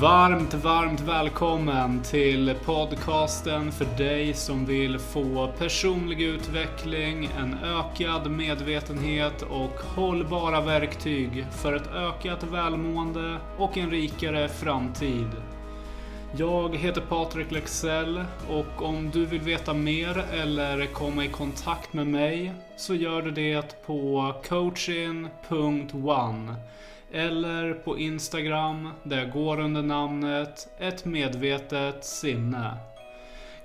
Varmt, varmt välkommen till podcasten för dig som vill få personlig utveckling, en ökad medvetenhet och hållbara verktyg för ett ökat välmående och en rikare framtid. Jag heter Patrik Lexell och om du vill veta mer eller komma i kontakt med mig så gör du det på coaching.one eller på Instagram där jag går under namnet Ett medvetet sinne.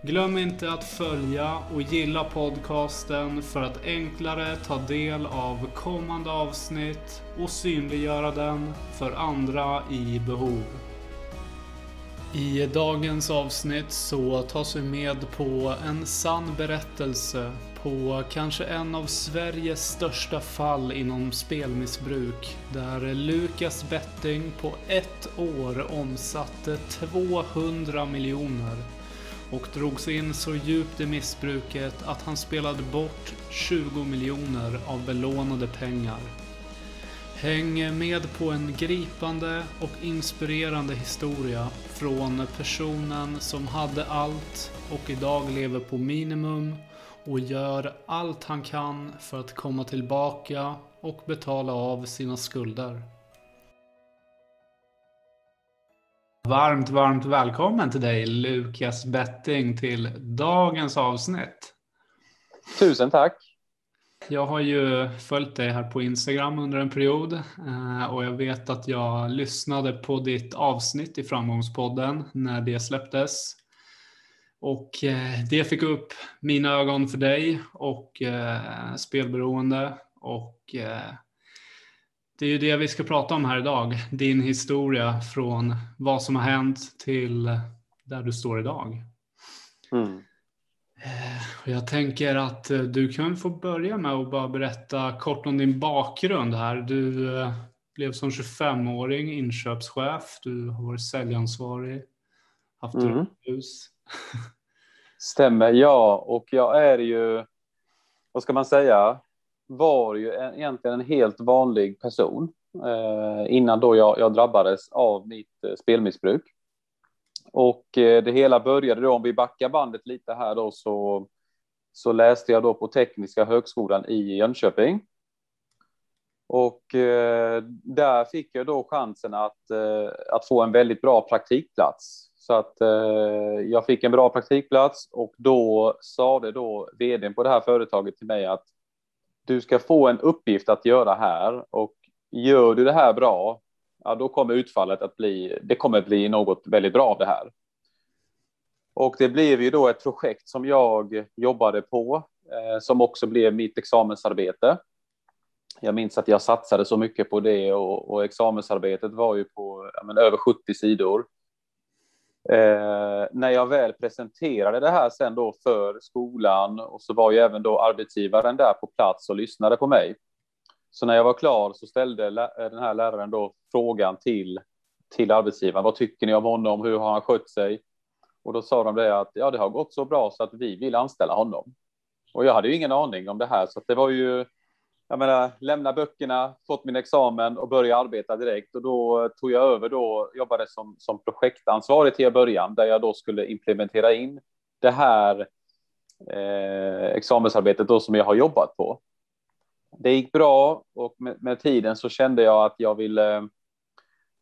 Glöm inte att följa och gilla podcasten för att enklare ta del av kommande avsnitt och synliggöra den för andra i behov. I dagens avsnitt så tas vi med på en sann berättelse på kanske en av Sveriges största fall inom spelmissbruk där Lukas Betting på ett år omsatte 200 miljoner och drogs in så djupt i missbruket att han spelade bort 20 miljoner av belånade pengar. Häng med på en gripande och inspirerande historia från personen som hade allt och idag lever på minimum och gör allt han kan för att komma tillbaka och betala av sina skulder. Varmt, varmt välkommen till dig Lukas Betting till dagens avsnitt. Tusen tack. Jag har ju följt dig här på Instagram under en period eh, och jag vet att jag lyssnade på ditt avsnitt i Framgångspodden när det släpptes. Och eh, det fick upp mina ögon för dig och eh, spelberoende och det är ju det vi ska prata om här idag. Din historia från vad som har hänt till där du står idag. Mm. Eh, jag tänker att eh, du kan få börja med att bara berätta kort om din bakgrund här. Du eh, blev som 25-åring inköpschef, du har varit säljansvarig, haft mm. hus. Stämmer, ja. Och jag är ju, vad ska man säga, var ju egentligen en helt vanlig person eh, innan då jag, jag drabbades av mitt eh, spelmissbruk. Och eh, det hela började då, om vi backar bandet lite här då, så, så läste jag då på Tekniska högskolan i Jönköping. Och eh, där fick jag då chansen att, eh, att få en väldigt bra praktikplats. Så att eh, jag fick en bra praktikplats och då sa det då vdn på det här företaget till mig att du ska få en uppgift att göra här och gör du det här bra ja, då kommer utfallet att bli, det kommer bli något väldigt bra av det här. Och det blev ju då ett projekt som jag jobbade på, eh, som också blev mitt examensarbete. Jag minns att jag satsade så mycket på det och, och examensarbetet var ju på men, över 70 sidor. Eh, när jag väl presenterade det här sen då för skolan och så var ju även då arbetsgivaren där på plats och lyssnade på mig. Så när jag var klar så ställde eh, den här läraren då frågan till, till arbetsgivaren. Vad tycker ni om honom? Hur har han skött sig? Och då sa de det att ja, det har gått så bra så att vi vill anställa honom. Och jag hade ju ingen aning om det här, så det var ju jag menar, lämna böckerna, fått min examen och börja arbeta direkt. Och då tog jag över då, jobbade som, som projektansvarig till början, där jag då skulle implementera in det här eh, examensarbetet då som jag har jobbat på det gick bra och med, med, tiden så kände jag att jag ville eh,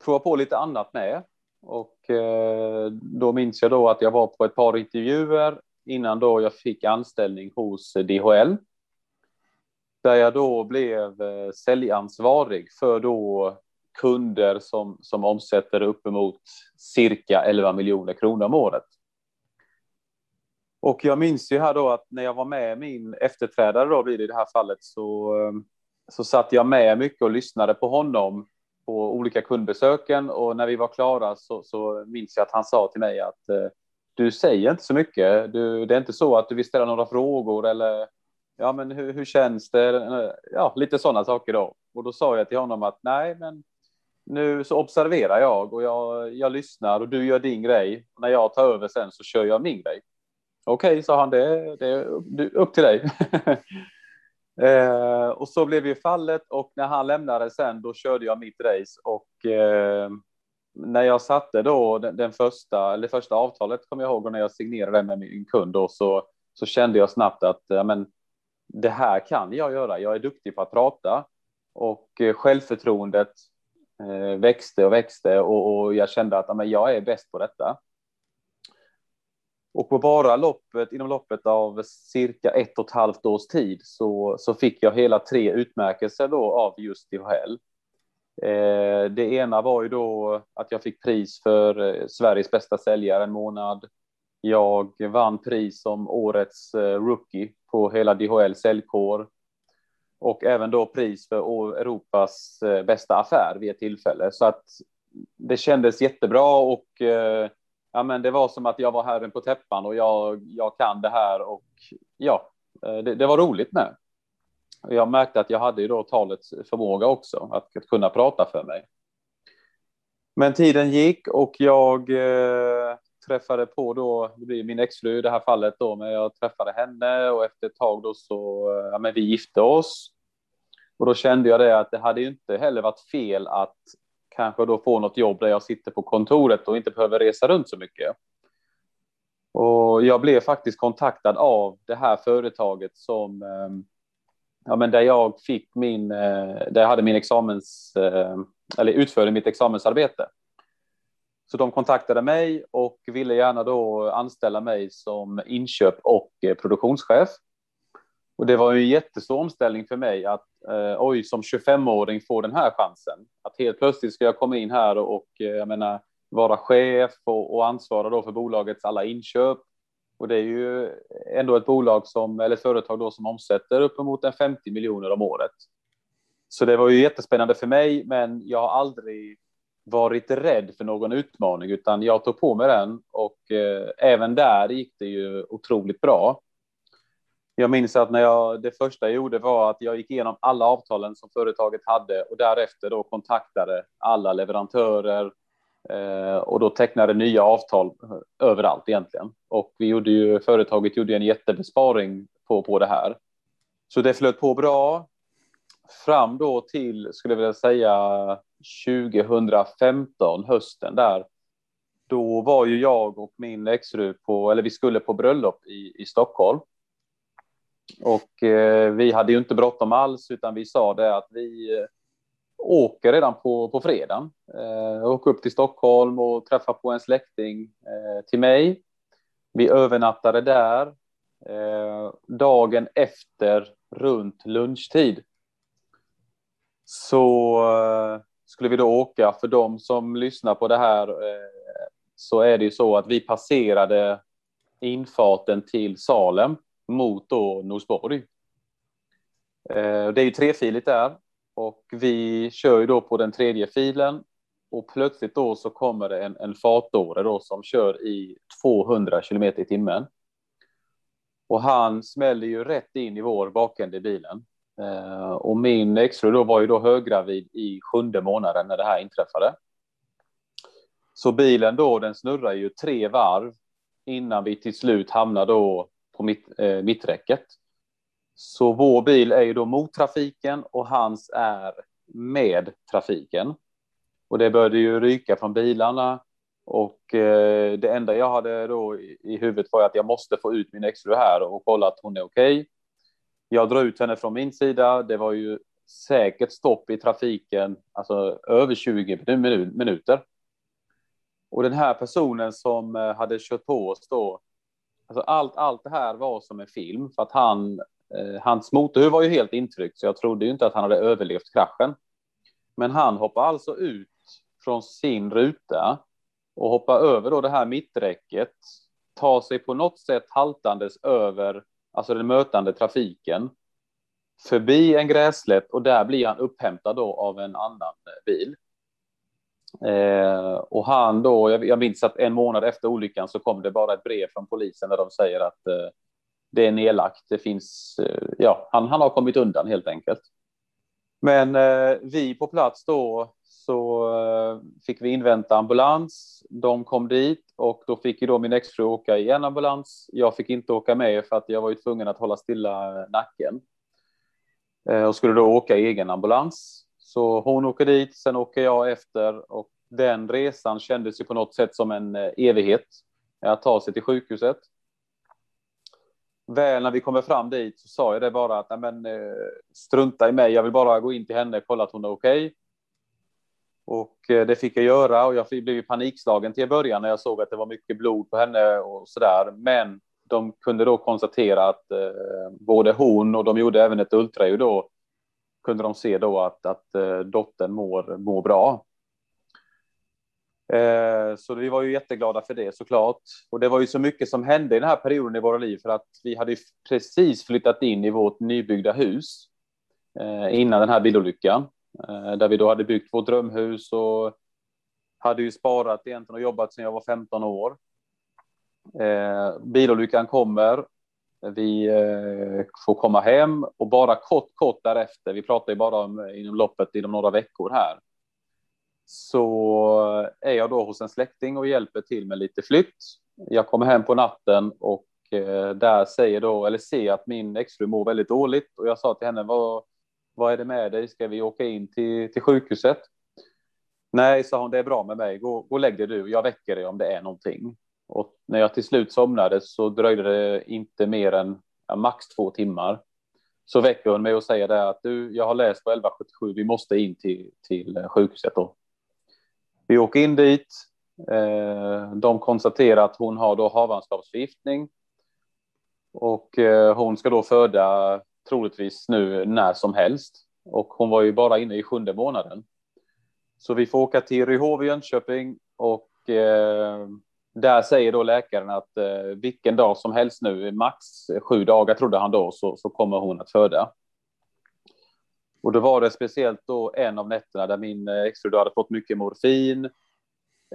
prova på lite annat med. Och eh, då minns jag då att jag var på ett par intervjuer innan då jag fick anställning hos DHL. Där jag då blev eh, säljansvarig för då kunder som, som omsätter uppemot cirka 11 miljoner kronor om året. Och jag minns ju här då att när jag var med min efterträdare då blir det i det här fallet så, eh, så satt jag med mycket och lyssnade på honom på olika kundbesöken och när vi var klara så, så minns jag att han sa till mig att eh, du säger inte så mycket. Du, det är inte så att du vill ställa några frågor eller ja, men hur, hur känns det? Ja, lite sådana saker då. Och då sa jag till honom att nej, men nu så observerar jag och jag, jag lyssnar och du gör din grej. Och när jag tar över sen så kör jag min grej. Okej, okay, sa han, det, det är upp till dig. eh, och så blev ju fallet och när han lämnade sen, då körde jag mitt race och eh, när jag satte då den, den första, eller första avtalet kommer jag ihåg och när jag signerade med min kund då så, så kände jag snabbt att ja, men, det här kan jag göra. Jag är duktig på att prata och eh, självförtroendet eh, växte och växte och, och jag kände att jag är bäst på detta. Och på bara loppet, inom loppet av cirka ett och ett halvt års tid så, så fick jag hela tre utmärkelser då av just DHL. Eh, det ena var ju då att jag fick pris för eh, Sveriges bästa säljare en månad. Jag vann pris som årets rookie på hela DHL säljkår och även då pris för Europas eh, bästa affär vid ett tillfälle. Så att det kändes jättebra och eh, ja, men det var som att jag var herren på täppan och jag, jag kan det här och ja, eh, det, det var roligt med. Jag märkte att jag hade ju då talets förmåga också, att, att kunna prata för mig. Men tiden gick och jag eh, träffade på då, det blir min exfru i det här fallet då, men jag träffade henne och efter ett tag då så, ja men vi gifte oss. Och då kände jag det att det hade ju inte heller varit fel att kanske då få något jobb där jag sitter på kontoret och inte behöver resa runt så mycket. Och jag blev faktiskt kontaktad av det här företaget som, ehm, ja men där jag fick min, eh, där jag hade min examens, eh, eller utförde mitt examensarbete. Så de kontaktade mig och ville gärna då anställa mig som inköp och eh, produktionschef. Och det var ju en jättestor omställning för mig att eh, oj, som 25-åring få den här chansen. Att helt plötsligt ska jag komma in här och, och jag menar vara chef och, och ansvara då för bolagets alla inköp. Och det är ju ändå ett bolag som, eller ett företag då som omsätter uppemot en 50 miljoner om året. Så det var ju jättespännande för mig, men jag har aldrig varit rädd för någon utmaning, utan jag tog på mig den och eh, även där gick det ju otroligt bra. Jag minns att när jag, det första jag gjorde var att jag gick igenom alla avtalen som företaget hade och därefter då kontaktade alla leverantörer eh, och då tecknade nya avtal eh, överallt egentligen. Och vi gjorde ju, företaget gjorde en jättebesparing på, på det här. Så det flöt på bra fram då till, skulle jag vilja säga, 2015, hösten där. Då var ju jag och min exfru på, eller vi skulle på bröllop i, i Stockholm. Och eh, vi hade ju inte bråttom alls, utan vi sa det att vi eh, åker redan på, på fredagen. Eh, åker upp till Stockholm och träffar på en släkting eh, till mig. Vi övernattade där. Eh, dagen efter, runt lunchtid, så eh, skulle vi då åka. För de som lyssnar på det här eh, så är det ju så att vi passerade infarten till Salem mot då Norsborg. Eh, det är ju trefiligt där och vi kör ju då på den tredje filen och plötsligt då så kommer det en, en fartdåre då som kör i 200 kilometer i timmen. Och han smäller ju rätt in i vår bakände i bilen. Eh, och min exfru då var ju då höggravid i sjunde månaden när det här inträffade. Så bilen då, den snurrar ju tre varv innan vi till slut hamnar då på mitt, eh, mitträcket. Så vår bil är ju då mot trafiken och hans är med trafiken. Och det började ju ryka från bilarna och eh, det enda jag hade då i huvudet var att jag måste få ut min exfru här och kolla att hon är okej. Okay. Jag drar ut henne från min sida. Det var ju säkert stopp i trafiken, alltså över 20 minuter. Och den här personen som eh, hade kört på oss då Alltså allt, allt det här var som en film för att han, eh, hans motorhuv var ju helt intryckt så jag trodde ju inte att han hade överlevt kraschen. Men han hoppar alltså ut från sin ruta och hoppar över då det här mitträcket, tar sig på något sätt haltandes över alltså den mötande trafiken förbi en gräslätt och där blir han upphämtad då av en annan bil. Eh, och han då, jag, jag minns att en månad efter olyckan så kom det bara ett brev från polisen där de säger att eh, det är nedlagt. Det finns, eh, ja, han, han har kommit undan helt enkelt. Men eh, vi på plats då så eh, fick vi invänta ambulans. De kom dit och då fick ju då min exfru åka i en ambulans. Jag fick inte åka med för att jag var ju tvungen att hålla stilla nacken eh, och skulle då åka i egen ambulans. Så hon åker dit, sen åker jag efter och den resan kändes ju på något sätt som en eh, evighet att ta sig till sjukhuset. Väl när vi kommer fram dit så sa jag det bara att men, strunta i mig, jag vill bara gå in till henne och kolla att hon är okej. Okay. Och eh, det fick jag göra och jag blev panikslagen till början när jag såg att det var mycket blod på henne och sådär. Men de kunde då konstatera att eh, både hon och de gjorde även ett ultraljud då kunde de se då att, att eh, dottern mår, mår bra. Så vi var ju jätteglada för det såklart. Och det var ju så mycket som hände i den här perioden i våra liv för att vi hade precis flyttat in i vårt nybyggda hus innan den här bilolyckan. Eh, där vi då hade byggt vårt drömhus och hade ju sparat egentligen och jobbat sedan jag var 15 år. Eh, bilolyckan kommer, vi eh, får komma hem och bara kort, kort därefter, vi pratar ju bara om eh, inom loppet inom några veckor här, så är jag då hos en släkting och hjälper till med lite flytt. Jag kommer hem på natten och eh, där säger då, eller ser att min exfru mår väldigt dåligt och jag sa till henne, vad, vad är det med dig? Ska vi åka in till, till sjukhuset? Nej, sa hon, det är bra med mig. Gå, gå och lägg dig du. Jag väcker dig om det är någonting. Och när jag till slut somnade så dröjde det inte mer än ja, max två timmar. Så väcker hon mig och säger det att du, jag har läst på 1177, vi måste in till, till eh, sjukhuset då. Vi åker in dit. Eh, de konstaterar att hon har då havandeskapsförgiftning och eh, hon ska då föda troligtvis nu när som helst. Och hon var ju bara inne i sjunde månaden. Så vi får åka till Ryhov i Jönköping och eh, där säger då läkaren att eh, vilken dag som helst nu, max sju dagar trodde han då, så, så kommer hon att föda. Och då var det speciellt då en av nätterna där min eh, exfru hade fått mycket morfin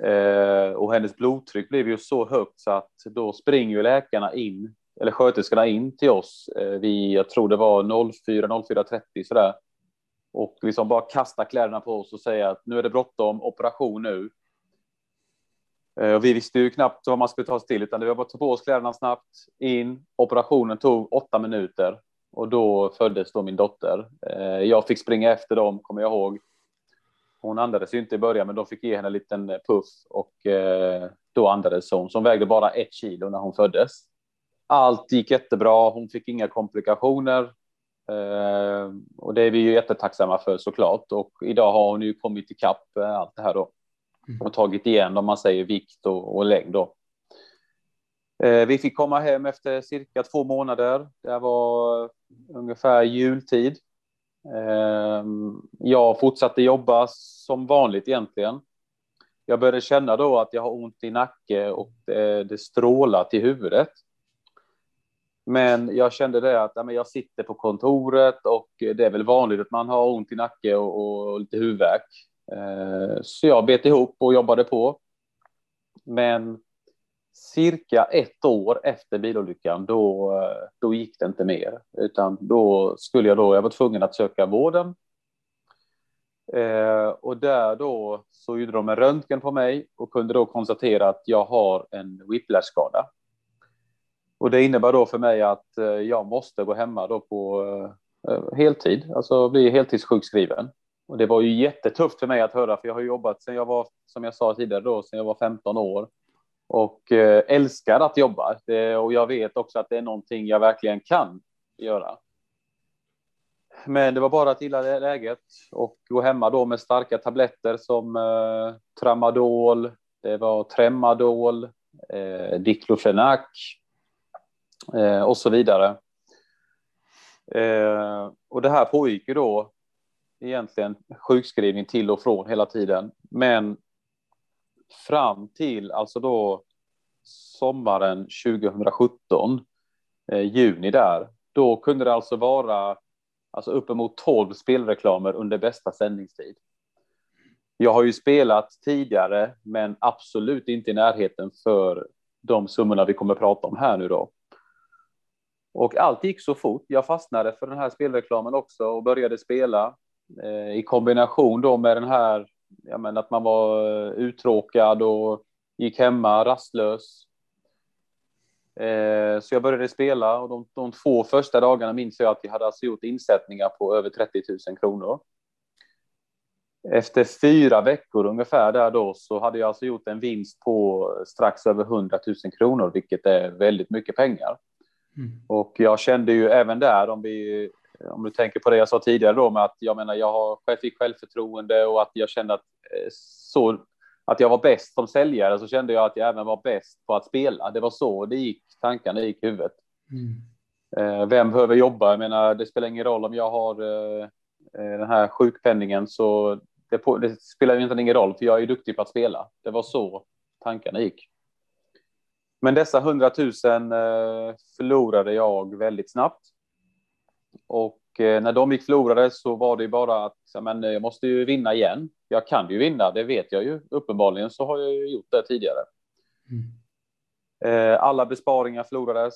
eh, och hennes blodtryck blev ju så högt så att då springer ju läkarna in eller sköterskorna in till oss. Eh, vi, jag tror det var 04, 04.30 sådär. Och liksom bara kasta kläderna på oss och säga att nu är det bråttom, operation nu. Eh, och vi visste ju knappt vad man skulle ta sig till, utan det var bara att ta på oss kläderna snabbt, in. Operationen tog åtta minuter och då föddes då min dotter. Eh, jag fick springa efter dem, kommer jag ihåg. Hon andades ju inte i början, men de fick ge henne en liten puff och eh, då andades hon. som hon vägde bara ett kilo när hon föddes. Allt gick jättebra, hon fick inga komplikationer. Eh, och det är vi ju jättetacksamma för såklart. Och idag har hon ju kommit ikapp eh, allt det här då. Mm. Och tagit igen om man säger vikt och, och längd då. Eh, vi fick komma hem efter cirka två månader. Det var ungefär jultid. Eh, jag fortsatte jobba som vanligt egentligen. Jag började känna då att jag har ont i nacke och det, det strålar till huvudet. Men jag kände det att ja, jag sitter på kontoret och det är väl vanligt att man har ont i nacke och, och lite huvudvärk. Eh, så jag bet ihop och jobbade på. Men cirka ett år efter bilolyckan, då, eh, då gick det inte mer. Utan då skulle jag då, jag var tvungen att söka vården. Eh, och där då så gjorde de en röntgen på mig och kunde då konstatera att jag har en whiplash-skada. Och det innebär då för mig att eh, jag måste gå hemma då på eh, eh, heltid, alltså bli heltidssjukskriven. Och det var ju jättetufft för mig att höra, för jag har jobbat sedan jag var, som jag sa tidigare då, sedan jag var 15 år och älskar att jobba. Och jag vet också att det är någonting jag verkligen kan göra. Men det var bara att gilla läget och gå hemma då med starka tabletter som eh, Tramadol, det var Tremadol, eh, Diclofenac, eh, och så vidare. Eh, och det här pågick ju då egentligen sjukskrivning till och från hela tiden. Men fram till alltså då sommaren 2017, eh, juni där, då kunde det alltså vara alltså uppemot 12 spelreklamer under bästa sändningstid. Jag har ju spelat tidigare, men absolut inte i närheten för de summorna vi kommer att prata om här nu då. Och allt gick så fort. Jag fastnade för den här spelreklamen också och började spela eh, i kombination då med den här, ja men att man var eh, uttråkad och gick hemma rastlös. Eh, så jag började spela och de, de två första dagarna minns jag att jag hade alltså gjort insättningar på över 30 000 kronor. efter fyra veckor ungefär där då så hade jag alltså gjort en vinst på strax över 100 000 kronor, vilket är väldigt mycket pengar. Mm. Och jag kände ju även där, om, vi, om du tänker på det jag sa tidigare då, med att jag menar, jag har, fick självförtroende och att jag kände att, eh, så, att jag var bäst som säljare, så kände jag att jag även var bäst på att spela. Det var så det gick, tankarna gick i huvudet. Mm. Eh, vem behöver jobba? Jag menar, det spelar ingen roll om jag har eh, den här sjukpenningen, så det, på, det spelar ju inte ingen roll, för jag är duktig på att spela. Det var så tankarna gick. Men dessa 100 000 eh, förlorade jag väldigt snabbt. Och eh, när de gick förlorade så var det bara att men, jag måste ju vinna igen. Jag kan ju vinna, det vet jag ju. Uppenbarligen så har jag ju gjort det tidigare. Mm. Eh, alla besparingar förlorades.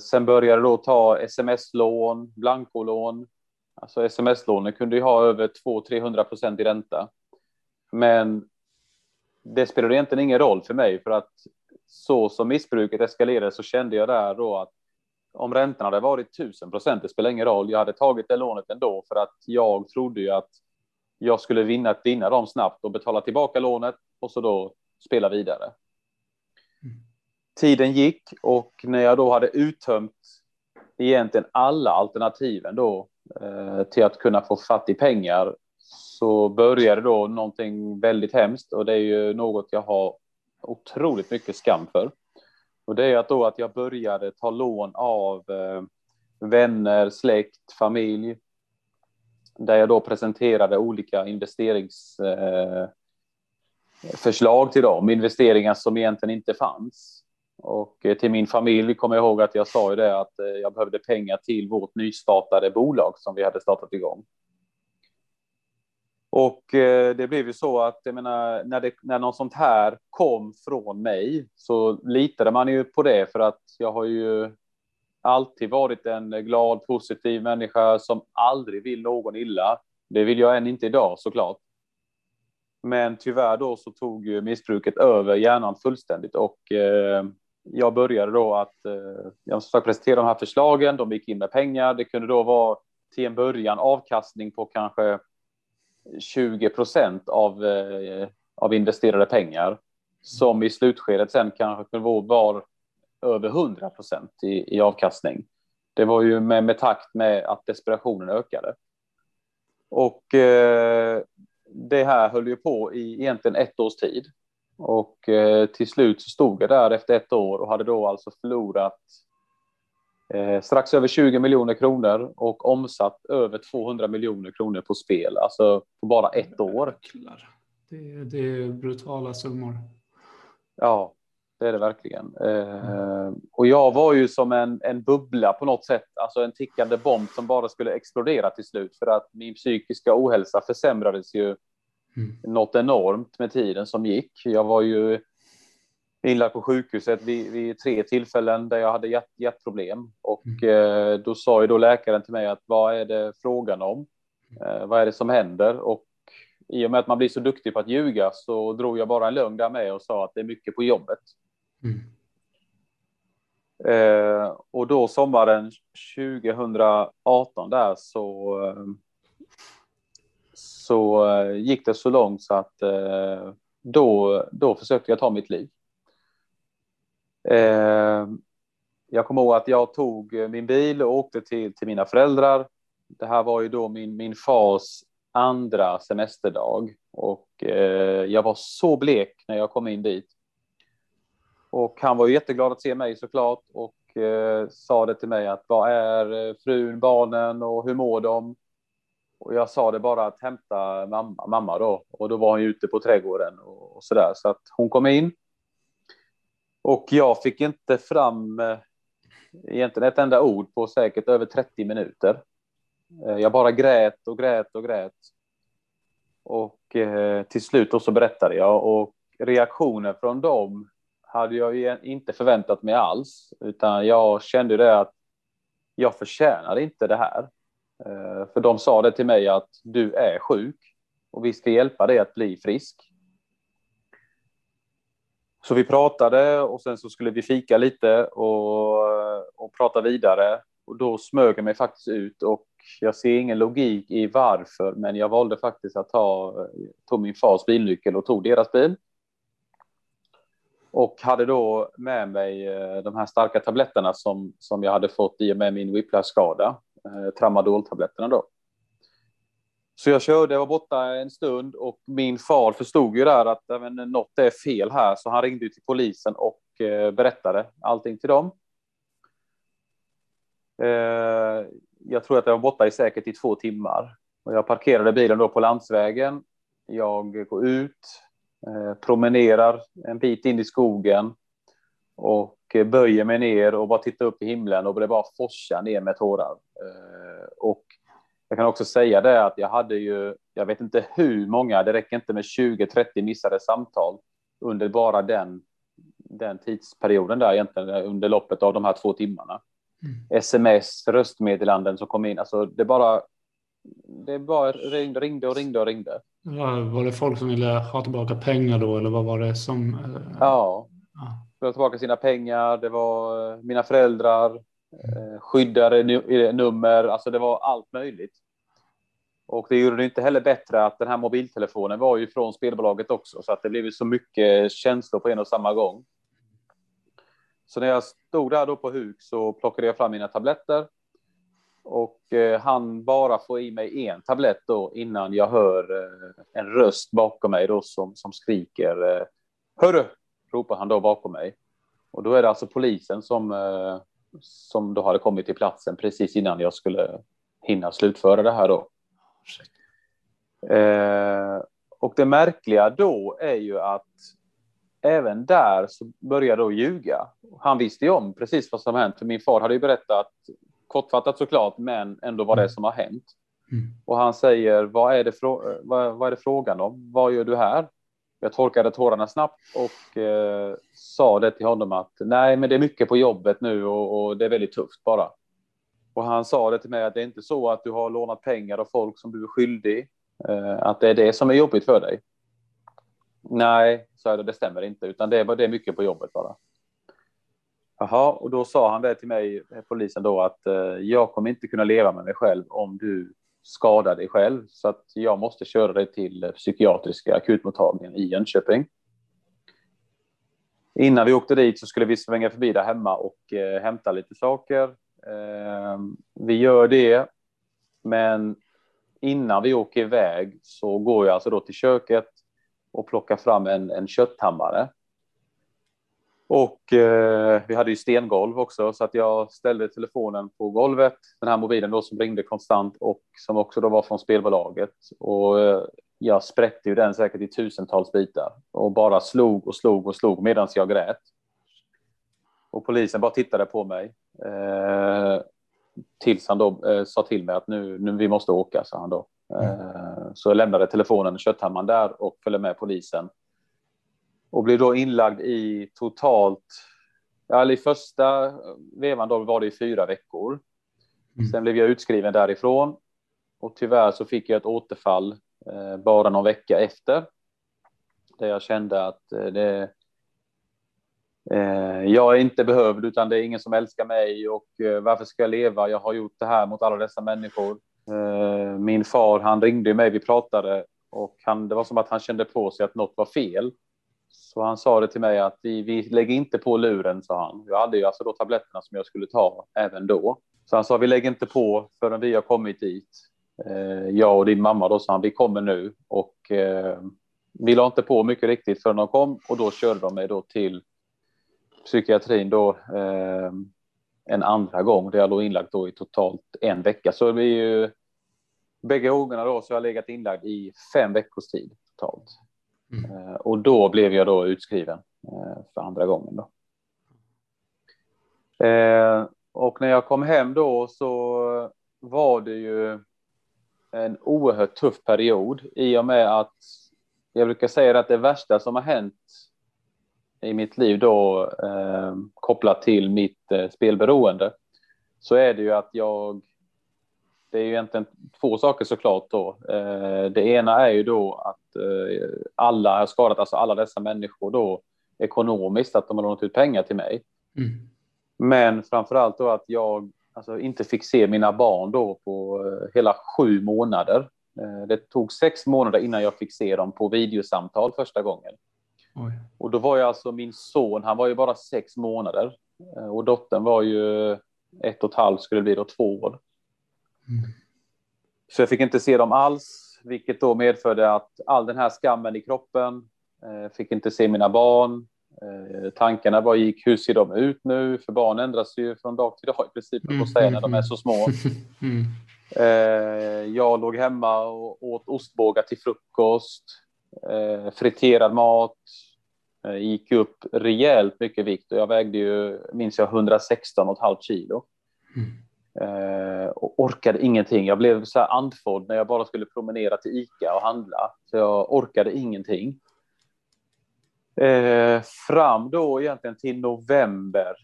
Sen började då ta sms-lån, blankolån. Alltså sms-lånen kunde ju ha över 200-300 procent i ränta. Men det spelade egentligen ingen roll för mig för att så som missbruket eskalerade så kände jag där då att om räntan hade varit 1000 procent, det spelar ingen roll. Jag hade tagit det lånet ändå för att jag trodde ju att jag skulle vinna, vinna dem snabbt och betala tillbaka lånet och så då spela vidare. Mm. Tiden gick och när jag då hade uttömt egentligen alla alternativen då eh, till att kunna få fatt i pengar så började då någonting väldigt hemskt och det är ju något jag har otroligt mycket skam för. Och det är att då att jag började ta lån av eh, vänner, släkt, familj. Där jag då presenterade olika investeringsförslag eh, till dem, investeringar som egentligen inte fanns. Och eh, till min familj kommer jag ihåg att jag sa ju det att eh, jag behövde pengar till vårt nystartade bolag som vi hade startat igång. Och eh, det blev ju så att jag menar, när, det, när något sånt här kom från mig så litade man ju på det för att jag har ju alltid varit en glad, positiv människa som aldrig vill någon illa. Det vill jag än inte idag såklart. Men tyvärr då så tog ju missbruket över hjärnan fullständigt och eh, jag började då att eh, jag försökte presentera de här förslagen. De gick in med pengar. Det kunde då vara till en början avkastning på kanske 20 procent av, eh, av investerade pengar som i slutskedet sen kanske kunde vara över 100 procent i, i avkastning. Det var ju med, med takt med att desperationen ökade. Och eh, det här höll ju på i egentligen ett års tid. Och eh, till slut så stod jag där efter ett år och hade då alltså förlorat eh, strax över 20 miljoner kronor och omsatt över 200 miljoner kronor på spel, alltså på bara ett år. Det, det är brutala summor. Ja, det är det verkligen. Eh, och jag var ju som en, en bubbla på något sätt, alltså en tickande bomb som bara skulle explodera till slut för att min psykiska ohälsa försämrades ju mm. något enormt med tiden som gick. Jag var ju inlagd på sjukhuset vid, vid, tre tillfällen där jag hade hjärt, hjärtproblem. Och mm. eh, då sa ju då läkaren till mig att vad är det frågan om? Eh, vad är det som händer? Och i och med att man blir så duktig på att ljuga så drog jag bara en lögn där med och sa att det är mycket på jobbet. Mm. Eh, och då sommaren 2018 där så, eh, så eh, gick det så långt så att eh, då, då försökte jag ta mitt liv. Eh, jag kommer ihåg att jag tog eh, min bil och åkte till, till mina föräldrar. Det här var ju då min, min fars andra semesterdag och eh, jag var så blek när jag kom in dit. Och han var ju jätteglad att se mig såklart och eh, sa det till mig att vad är eh, frun, barnen och hur mår de? Och jag sa det bara att hämta mamma, mamma då och då var hon ute på trädgården och, och så där så att hon kom in och jag fick inte fram eh, egentligen ett enda ord på säkert över 30 minuter. Eh, jag bara grät och grät och grät. Och eh, till slut då så berättade jag och reaktionen från dem hade jag inte förväntat mig alls, utan jag kände det att jag förtjänar inte det här. Eh, för de sa det till mig att du är sjuk och vi ska hjälpa dig att bli frisk. Så vi pratade och sen så skulle vi fika lite och, och prata vidare. Och då smög jag mig faktiskt ut och jag ser ingen logik i varför, men jag valde faktiskt att ta tog min fars bilnyckel och tog deras bil. Och hade då med mig eh, de här starka tabletterna som, som jag hade fått i och med min whiplash-skada, eh, tramadol-tabletterna då. Så jag körde och var borta en stund och min far förstod ju där att men, något är fel här, så han ringde till polisen och eh, berättade allting till dem. Eh, jag tror att jag var borta i säkert i två timmar. Och jag parkerade bilen då på landsvägen. Jag går ut, eh, promenerar en bit in i skogen och eh, böjer mig ner och bara tittar upp i himlen och det bara forsar ner med tårar. Eh, och jag kan också säga det att jag hade ju, jag vet inte hur många, det räcker inte med 20-30 missade samtal under bara den, den tidsperioden där egentligen under loppet av de här två timmarna. Mm. Sms, röstmeddelanden som kom in. Alltså det bara, det bara ringde, ringde och ringde och ringde. Var, var det folk som ville ha tillbaka pengar då eller vad var det som? Eh, ja, ja. ha tillbaka sina pengar. Det var eh, mina föräldrar, Eh, mm. skyddade nummer, alltså det var allt möjligt. Och det gjorde det inte heller bättre att den här mobiltelefonen var ju från spelbolaget också, så att det blev så mycket känslor på en och samma gång. Så när jag stod där då på huk så plockade jag fram mina tabletter och eh, han bara få i mig en tablett då innan jag hör eh, en röst bakom mig då som, som skriker eh, Hörru! ropar han då bakom mig. Och då är det alltså polisen som, eh, som då hade kommit till platsen precis innan jag skulle hinna slutföra det här då. Eh, och det märkliga då är ju att även där så började då ljuga. Han visste ju om precis vad som hänt, för min far hade ju berättat, kortfattat såklart, men ändå vad det är som har hänt. Mm. Och han säger, vad är, det vad, vad, är det frågan om? Vad gör du här? Jag torkade tårarna snabbt och eh, sa det till honom att nej, men det är mycket på jobbet nu och, och, det är väldigt tufft bara. Och han sa det till mig att det är inte så att du har lånat pengar av folk som du är skyldig, eh, att det är det som är jobbigt för dig. Nej, sa jag, det stämmer inte, utan det är, det är mycket på jobbet bara. Jaha, och då sa han det till mig, eh, polisen då, att eh, jag kommer inte kunna leva med mig själv om du skada dig själv, så att jag måste köra dig till psykiatriska akutmottagningen i Jönköping. Innan vi åkte dit så skulle vi svänga förbi där hemma och eh, hämta lite saker. Eh, vi gör det, men innan vi åker iväg så går jag alltså då till köket och plockar fram en, en kötthammare. Och eh, vi hade ju stengolv också så att jag ställde telefonen på golvet, den här mobilen då som ringde konstant och som också då var från spelbolaget. Och eh, jag spräckte ju den säkert i tusentals bitar och bara slog och slog och slog medan jag grät. Och polisen bara tittade på mig. Eh, tills han då eh, sa till mig att nu, nu vi måste åka, sa han då. Mm. Så jag lämnade telefonen och kötthammaren där och följde med polisen. Och blev då inlagd i totalt, ja, i första vevan då var det i fyra veckor. Mm. Sen blev jag utskriven därifrån och tyvärr så fick jag ett återfall eh, bara någon vecka efter. Där jag kände att eh, det, eh, jag är inte behövd utan det är ingen som älskar mig och eh, varför ska jag leva? Jag har gjort det här mot alla dessa människor. Eh, min far, han ringde mig, vi pratade och han, det var som att han kände på sig att något var fel. Så han sa det till mig att vi, vi lägger inte på luren, sa han. Jag hade ju alltså då tabletterna som jag skulle ta även då. Så han sa vi lägger inte på förrän vi har kommit dit. Eh, jag och din mamma då sa han, vi kommer nu och eh, vi la inte på mycket riktigt förrän de kom och då körde de mig då till psykiatrin då eh, en andra gång där jag låg inlagd då i totalt en vecka. Så det blir ju bägge gångerna då så har jag legat inlagd i fem veckors tid totalt. Mm. Eh, och då blev jag då utskriven eh, för andra gången då. Eh, och när jag kom hem då så var det ju en oerhört tuff period i och med att jag brukar säga att det värsta som har hänt i mitt liv då eh, kopplat till mitt eh, spelberoende så är det ju att jag det är ju egentligen två saker såklart då. Eh, det ena är ju då att eh, alla har skadat, alltså alla dessa människor då ekonomiskt, att de har lånat ut pengar till mig. Mm. Men framför allt då att jag alltså inte fick se mina barn då på eh, hela sju månader. Det tog sex månader innan jag fick se dem på videosamtal första gången. Oj. Och då var jag alltså min son, han var ju bara sex månader och dottern var ju ett och ett halvt skulle det bli då två år. Mm. Så jag fick inte se dem alls, vilket då medförde att all den här skammen i kroppen, fick inte se mina barn, Eh, tankarna bara gick, hur ser de ut nu? För barn ändras ju från dag till dag i princip, mm, säga, när de är så små. Mm. Eh, jag låg hemma och åt ostbågar till frukost, eh, friterad mat, eh, gick upp rejält mycket vikt och jag vägde ju, minns jag, 116,5 kilo. Mm. Eh, och orkade ingenting. Jag blev så här andfådd när jag bara skulle promenera till Ica och handla. Så jag orkade ingenting. Eh, fram då egentligen till november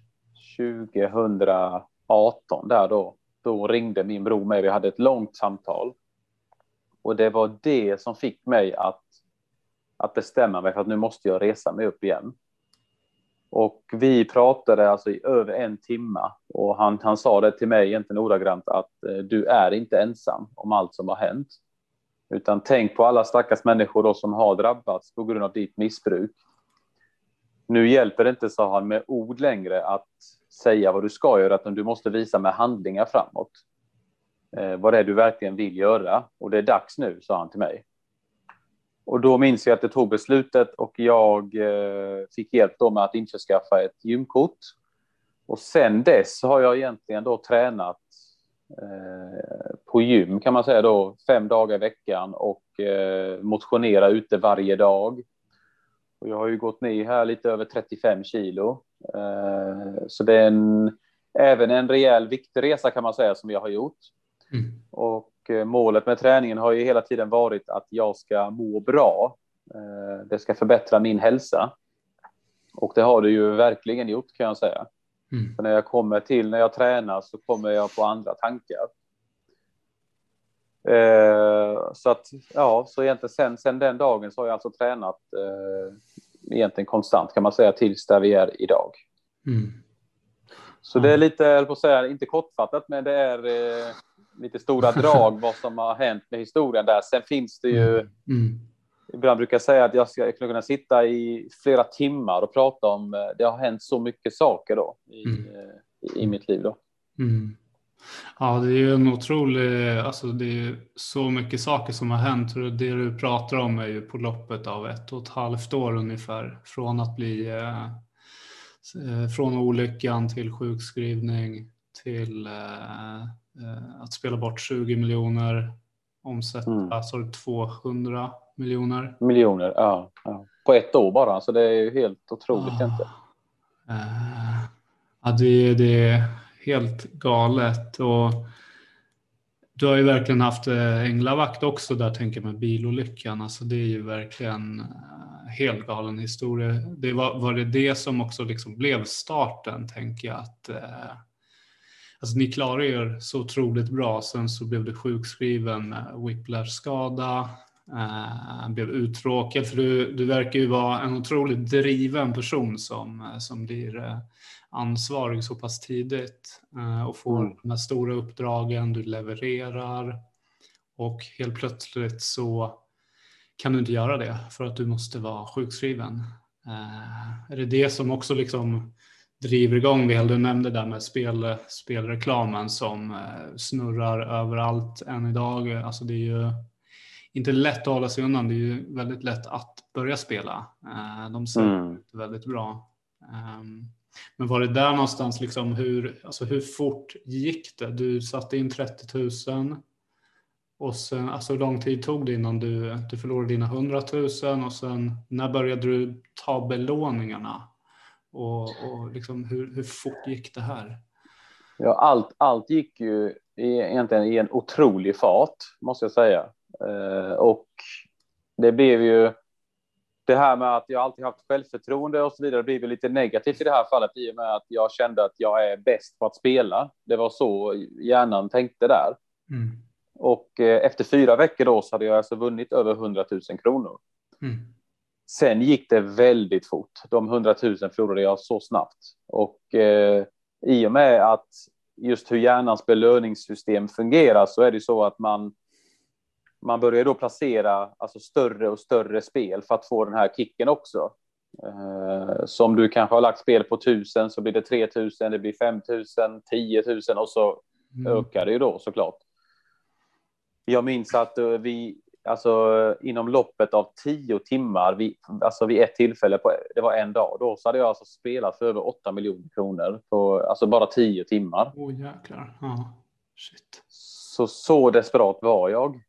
2018 där då. Då ringde min bror mig. Vi hade ett långt samtal. Och det var det som fick mig att, att bestämma mig för att nu måste jag resa mig upp igen. Och vi pratade alltså i över en timme, och han, han sa det till mig egentligen ordagrant att eh, du är inte ensam om allt som har hänt. Utan tänk på alla stackars människor då som har drabbats på grund av ditt missbruk. Nu hjälper det inte, sa han, med ord längre att säga vad du ska göra, utan du måste visa med handlingar framåt. Eh, vad det är du verkligen vill göra. Och det är dags nu, sa han till mig. Och då minns jag att jag tog beslutet och jag eh, fick hjälp då med att införskaffa ett gymkort. Och sen dess har jag egentligen då tränat eh, på gym kan man säga då fem dagar i veckan och eh, motionera ute varje dag. Och jag har ju gått ner här lite över 35 kilo. Eh, så det är en, även en rejäl viktresa kan man säga som jag har gjort. Mm. Och eh, målet med träningen har ju hela tiden varit att jag ska må bra. Eh, det ska förbättra min hälsa. Och det har det ju verkligen gjort kan jag säga. Mm. För när jag kommer till, när jag tränar så kommer jag på andra tankar. Eh, så att, ja, så egentligen sen, sen den dagen så har jag alltså tränat eh, egentligen konstant kan man säga tills där vi är idag. Mm. Så det är lite, jag på att säga, inte kortfattat, men det är eh, lite stora drag vad som har hänt med historien där. Sen finns det ju, mm. mm. ibland brukar jag säga att jag ska kunna sitta i flera timmar och prata om, eh, det har hänt så mycket saker då i, mm. i, i mitt liv då. Mm. Ja, det är ju en otrolig, alltså det är så mycket saker som har hänt och det du pratar om är ju på loppet av ett och ett halvt år ungefär från att bli eh, eh från olyckan till sjukskrivning till eh, eh att spela bort 20 miljoner, omsätta mm. alltså 200 miljoner. Miljoner, ja, ja, På ett år bara, så det är ju helt otroligt ah. inte. Eh, ja, det, det helt galet. Och du har ju verkligen haft eh, änglavakt också där, tänker jag med bilolyckan. Alltså det är ju verkligen eh, helt galen historia. Det var, var det det som också liksom blev starten, tänker jag. Att, eh, alltså ni klarade er så otroligt bra. Sen så blev du sjukskriven med whiplash-skada. Eh, blev uttråkad, för du, du verkar ju vara en otroligt driven person som, som blir eh, ansvarig så pass tidigt eh, och får mm. de här stora uppdragen, du levererar och helt plötsligt så kan du inte göra det för att du måste vara sjukskriven. Eh, är det det som också liksom driver igång det? Du nämnde där med spel, spelreklamen som eh, snurrar överallt än idag. Alltså det är ju inte lätt att hålla sig undan. Det är ju väldigt lätt att börja spela. De ser mm. väldigt bra. Ehm, men var det där någonstans, liksom hur, alltså hur fort gick det? Du satte in 30 000 och sen, alltså hur lång tid tog det innan du, du förlorade dina 100 000 och sen när började du ta belåningarna? Och, och liksom, hur, hur fort gick det här? Ja, allt, allt gick ju egentligen i en otrolig fart, måste jag säga. Eh, och det blev ju det här med att jag alltid haft självförtroende och så vidare blir väl lite negativt i det här fallet i och med att jag kände att jag är bäst på att spela. Det var så hjärnan tänkte där. Mm. Och eh, efter fyra veckor då så hade jag alltså vunnit över 100 000 kronor. Mm. Sen gick det väldigt fort. De 100 000 förlorade jag så snabbt och eh, i och med att just hur hjärnans belöningssystem fungerar så är det så att man man börjar då placera alltså större och större spel för att få den här kicken också. Eh, så om du kanske har lagt spel på 1000 så blir det 3000, det blir 5000, 10 000 och så mm. ökar det ju då såklart. Jag minns att eh, vi, alltså inom loppet av tio timmar, vi, alltså vid ett tillfälle, på, det var en dag, då så hade jag alltså spelat för över 8 miljoner kronor på alltså bara tio timmar. Åh oh, jäklar. Ja, shit. Så, så desperat var jag.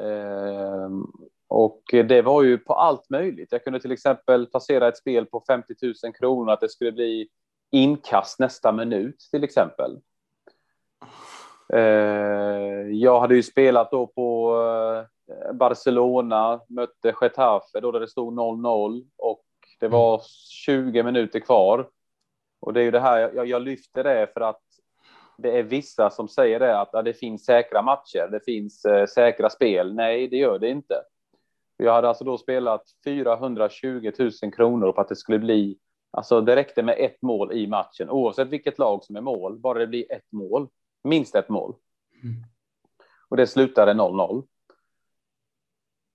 Ehm, och det var ju på allt möjligt. Jag kunde till exempel placera ett spel på 50 000 kronor, att det skulle bli inkast nästa minut till exempel. Ehm, jag hade ju spelat då på eh, Barcelona, mötte Getafe då det stod 0-0 och det var 20 minuter kvar. Och det är ju det här, jag, jag lyfter det för att det är vissa som säger det att ja, det finns säkra matcher, det finns eh, säkra spel. Nej, det gör det inte. Jag hade alltså då spelat 420 000 kronor på att det skulle bli, alltså det räckte med ett mål i matchen, oavsett vilket lag som är mål, bara det blir ett mål, minst ett mål. Mm. Och det slutade 0-0.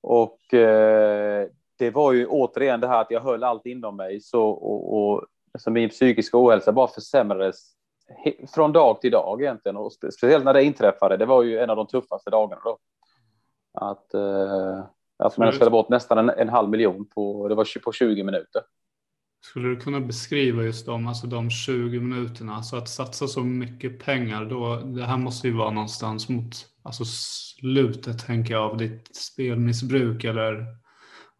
Och eh, det var ju återigen det här att jag höll allt inom mig så och, och alltså min psykiska ohälsa bara försämrades från dag till dag egentligen och speciellt när det inträffade. Det var ju en av de tuffaste dagarna då. Att, eh, att man spelade bort nästan en, en, halv miljon på, det var på 20 minuter. Skulle du kunna beskriva just de, alltså de 20 minuterna, alltså att satsa så mycket pengar då, det här måste ju vara någonstans mot alltså slutet tänker jag av ditt spelmissbruk eller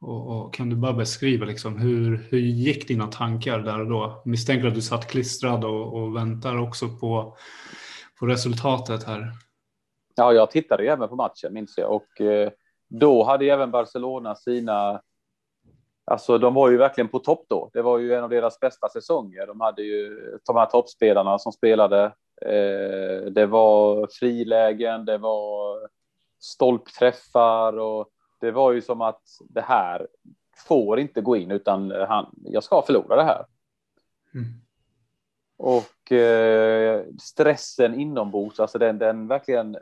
och, och, kan du bara beskriva liksom hur, hur gick dina tankar där och då? Misstänker att du satt klistrad och, och väntar också på, på resultatet här. Ja, jag tittade ju även på matchen minns jag och eh, då hade även Barcelona sina Alltså de var ju verkligen på topp då. Det var ju en av deras bästa säsonger. De hade ju de här toppspelarna som spelade. Eh, det var frilägen, det var stolpträffar och det var ju som att det här får inte gå in utan han, jag ska förlora det här. Mm. Och eh, stressen inombords, alltså den, den verkligen.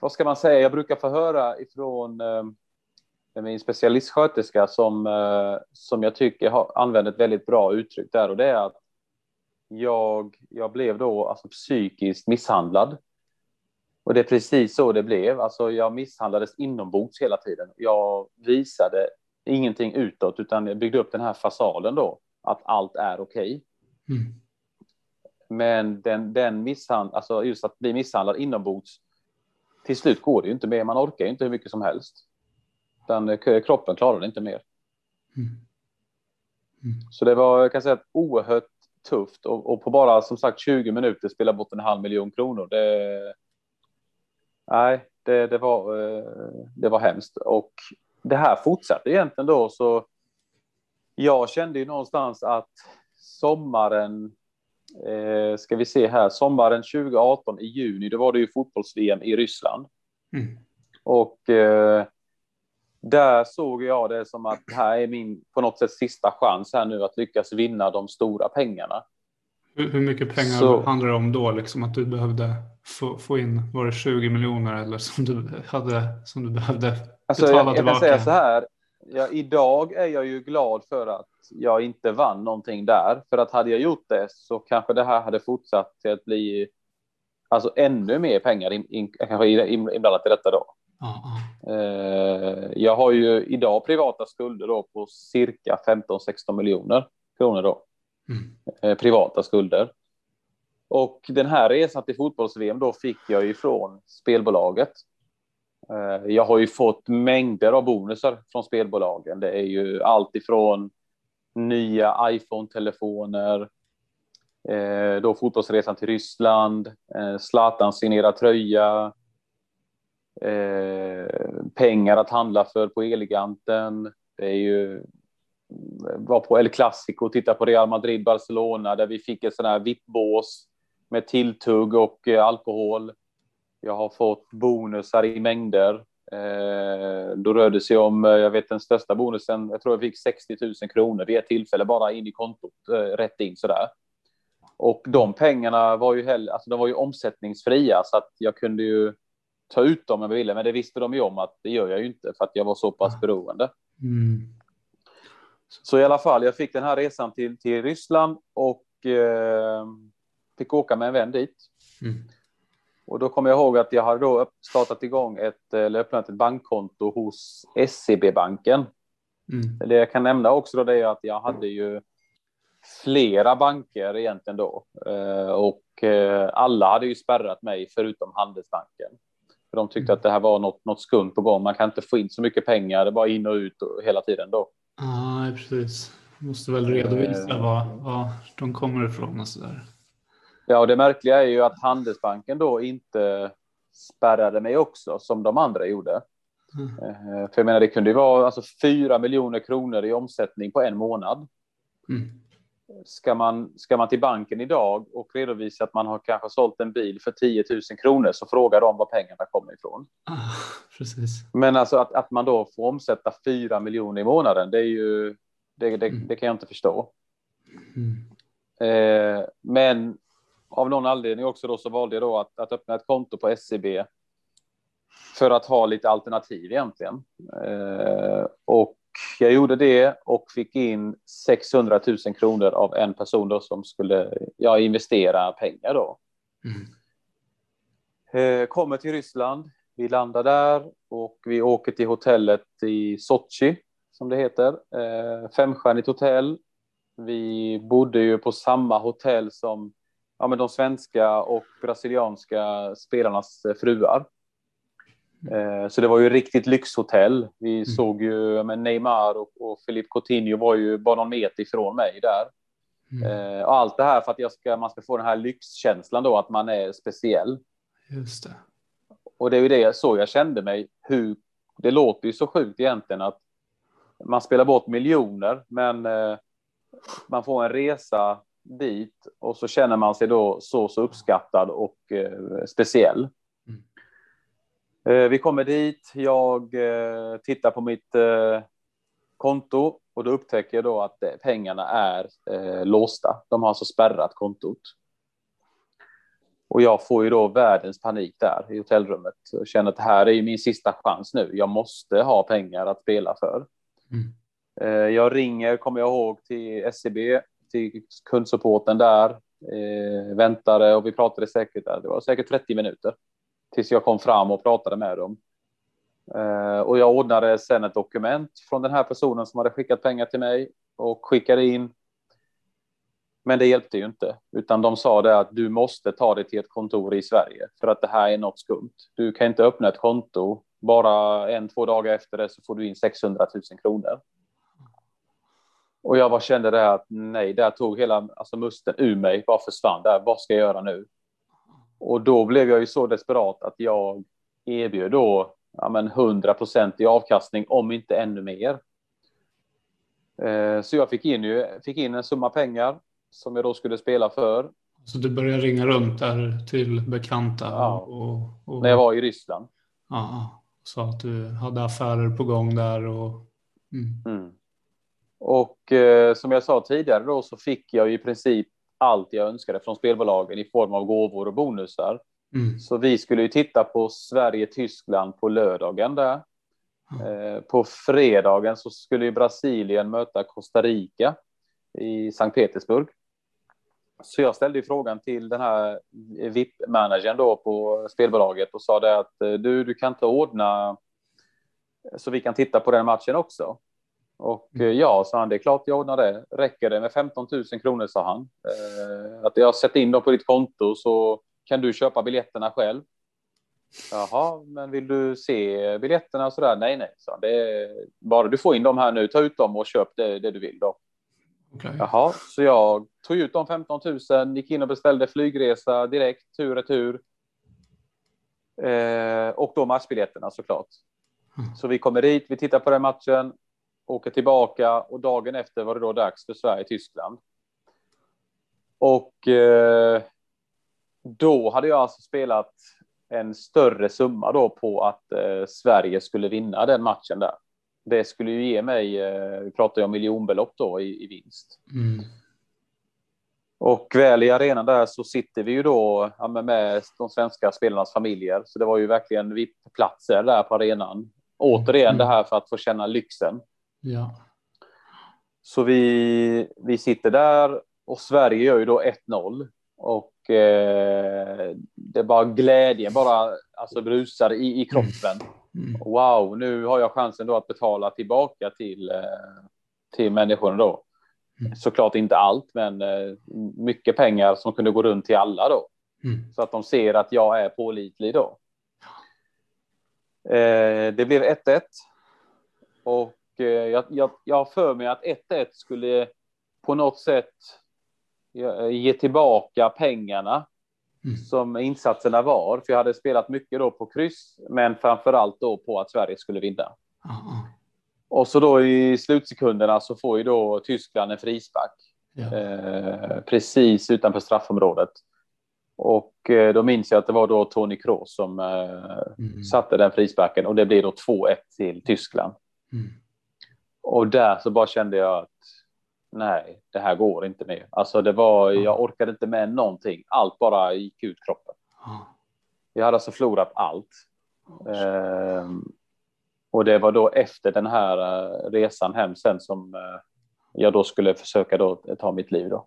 Vad ska man säga? Jag brukar få höra ifrån eh, min specialistsköterska som, eh, som jag tycker har, använder ett väldigt bra uttryck där och det är att jag, jag blev då alltså psykiskt misshandlad och det är precis så det blev. Alltså jag misshandlades inombords hela tiden. Jag visade ingenting utåt, utan jag byggde upp den här fasaden då, att allt är okej. Okay. Mm. Men den, den misshandel, alltså just att bli misshandlad inombords, till slut går det ju inte mer. Man orkar ju inte hur mycket som helst. Den, eh, kroppen klarar det inte mer. Mm. Mm. Så det var, jag kan säga, oerhört tufft och, och, på bara som sagt 20 minuter spela bort en halv miljon kronor. Det, nej, det, det, var, eh, det var hemskt. Och det här fortsatte egentligen då, så jag kände ju någonstans att sommaren, eh, ska vi se här, sommaren 2018 i juni, då var det ju fotbolls-VM i Ryssland. Mm. Och eh, där såg jag det som att här är min på något sätt sista chans här nu att lyckas vinna de stora pengarna. Hur, hur mycket pengar så, handlar det om då? Liksom att du behövde få, få in, var det 20 miljoner eller som du, hade, som du behövde alltså, betala jag, jag tillbaka? Jag kan säga så här, ja, idag är jag ju glad för att jag inte vann någonting där. För att hade jag gjort det så kanske det här hade fortsatt till att bli alltså ännu mer pengar in, in, kanske inblandat i detta då. Uh. Jag har ju idag privata skulder då på cirka 15-16 miljoner kronor då. Mm. Eh, privata skulder. Och den här resan till fotbolls-VM då fick jag ju från spelbolaget. Eh, jag har ju fått mängder av bonusar från spelbolagen. Det är ju allt ifrån nya iPhone-telefoner, eh, då fotbollsresan till Ryssland, Zlatan signerad tröja, Eh, pengar att handla för på Eleganten. Det är ju var på El Clasico och titta på Real Madrid, Barcelona, där vi fick ett sån här VIP-bås med tilltugg och eh, alkohol. Jag har fått bonusar i mängder. Eh, då rörde det sig om, eh, jag vet den största bonusen, jag tror jag fick 60 000 kronor vid ett tillfälle bara in i kontot, eh, rätt in sådär. Och de pengarna var ju, heller, alltså de var ju omsättningsfria så att jag kunde ju ta ut dem om jag ville. Men det visste de ju om att det gör jag ju inte för att jag var så pass beroende. Mm. Så i alla fall, jag fick den här resan till, till Ryssland och eh, fick åka med en vän dit. Mm. Och då kommer jag ihåg att jag hade då startat igång ett, eller öppnat ett bankkonto hos SEB-banken. Mm. Det jag kan nämna också då det är att jag hade ju flera banker egentligen då. Eh, och eh, alla hade ju spärrat mig förutom Handelsbanken. För de tyckte mm. att det här var något, något skumt på gång. Man kan inte få in så mycket pengar, det bara in och ut och hela tiden då. Ja, precis. Måste väl redovisa eh, var, var de kommer ifrån och så där. Ja, och det märkliga är ju att Handelsbanken då inte spärrade mig också som de andra gjorde. Mm. För jag menar, det kunde ju vara alltså 4 miljoner kronor i omsättning på en månad. Mm. Ska, man, ska man till banken idag och redovisa att man har kanske sålt en bil för 10 000 kronor så frågar de var pengarna kommer ifrån. Ah, precis. Men alltså att, att man då får omsätta 4 miljoner i månaden, det är ju det, det, mm. det kan jag inte förstå. Mm. Eh, men av någon anledning också då så valde jag då att, att öppna ett konto på SCB e för att ha lite alternativ egentligen. Eh, och jag gjorde det och fick in 600 000 kronor av en person då som skulle ja, investera pengar då. Mm. Eh, kommer till Ryssland, vi landar där och vi åker till hotellet i Sochi som det heter. Eh, femstjärnigt hotell. Vi bodde ju på samma hotell som ja, men de svenska och brasilianska spelarnas fruar. Eh, så det var ju riktigt lyxhotell. Vi mm. såg ju men Neymar och, och Philippe Coutinho var ju bara någon meter ifrån mig där. Mm. Eh, och allt det här för att ska, man ska få den här lyxkänslan då att man är speciell. Just det. Och det är ju det så jag kände mig. Hur, det låter ju så sjukt egentligen att man spelar bort miljoner, men eh, man får en resa dit och så känner man sig då så, så uppskattad och eh, speciell. Eh, vi kommer dit, jag eh, tittar på mitt eh, konto och då upptäcker jag då att pengarna är låsta. De har alltså spärrat kontot. Och jag får ju då världens panik där i hotellrummet. Jag känner att det här är min sista chans nu. Jag måste ha pengar att spela för. Mm. Jag ringer, kommer jag ihåg, till SEB till kundsupporten där, väntade och vi pratade säkert, det var säkert 30 minuter tills jag kom fram och pratade med dem. Eh, och jag ordnade sen ett dokument från den här personen som hade skickat pengar till mig och skickade in. Men det hjälpte ju inte, utan de sa det att du måste ta dig till ett kontor i Sverige för att det här är något skumt. Du kan inte öppna ett konto bara en, två dagar efter det så får du in 600 000 kronor. Och jag bara kände det att nej, där tog hela alltså musten ur mig, bara försvann där. Vad ska jag göra nu? Och då blev jag ju så desperat att jag erbjöd då ja, men 100 procent i avkastning, om inte ännu mer. Eh, så jag fick in, ju, fick in en summa pengar som jag då skulle spela för. Så du började ringa runt där till bekanta? Ja, och, och... när jag var i Ryssland. Ja, sa att du hade affärer på gång där och... Mm. Mm. Och eh, som jag sa tidigare då så fick jag i princip allt jag önskade från spelbolagen i form av gåvor och bonusar. Mm. Så vi skulle ju titta på Sverige-Tyskland på lördagen där. Mm. på fredagen så skulle ju Brasilien möta Costa Rica i Sankt Petersburg. Så jag ställde frågan till den här VIP-managern då på spelbolaget och sa det att eh, du, du kan inte ordna så vi kan titta på den matchen också. Och mm. Eh, ja, sa han, det är klart jag ordnar det. Räcker det med 15 000 kronor, sa han. Eh, att jag sätter in dem på ditt konto så kan du köpa biljetterna själv. Jaha, men vill du se biljetterna så där? Nej, nej, så det är bara du får in dem här nu. Ta ut dem och köp det, det du vill då. Okay. Jaha, så jag tog ut de 15 000, gick in och beställde flygresa direkt, tur och tur. Eh, och då matchbiljetterna såklart. Mm. Så vi kommer dit, vi tittar på den matchen åka tillbaka och dagen efter var det då dags för Sverige-Tyskland. Och eh, då hade jag alltså spelat en större summa då på att eh, Sverige skulle vinna den matchen där. Det skulle ju ge mig, eh, vi pratar ju om miljonbelopp då i, i vinst. Mm. Och väl i arenan där så sitter vi ju då ja, med de svenska spelarnas familjer. Så det var ju verkligen VIP-platser där på arenan. Återigen mm. det här för att få känna lyxen. Ja. Så vi, vi sitter där och Sverige gör ju då 1-0. Och eh, det bara glädjen bara alltså brusar i, i kroppen. Mm. mm. Wow, nu har jag chansen då att betala tillbaka till, eh, till människorna då. Mm. Såklart inte allt, men eh, mycket pengar som kunde gå runt till alla då. Mm. Så att de ser att jag är pålitlig då. Eh, det blev 1-1. Och jag, jag, jag har för mig att 1-1 skulle på något sätt ge tillbaka pengarna mm. som insatserna var. För jag hade spelat mycket då på kryss, men framför allt då på att Sverige skulle vinna. Aha. Och så då i slutsekunderna så får ju då Tyskland en frispark. Ja. Eh, precis utanför straffområdet. Och eh, då minns jag att det var då Tony Kroos som eh, mm. satte den frisparken och det blir då 2-1 till Tyskland. Mm. Och där så bara kände jag att nej, det här går inte mer. Alltså det var, jag orkade inte med någonting. Allt bara gick ut kroppen. Jag hade alltså förlorat allt. Eh, och det var då efter den här uh, resan hem sen som uh, jag då skulle försöka då ta mitt liv då.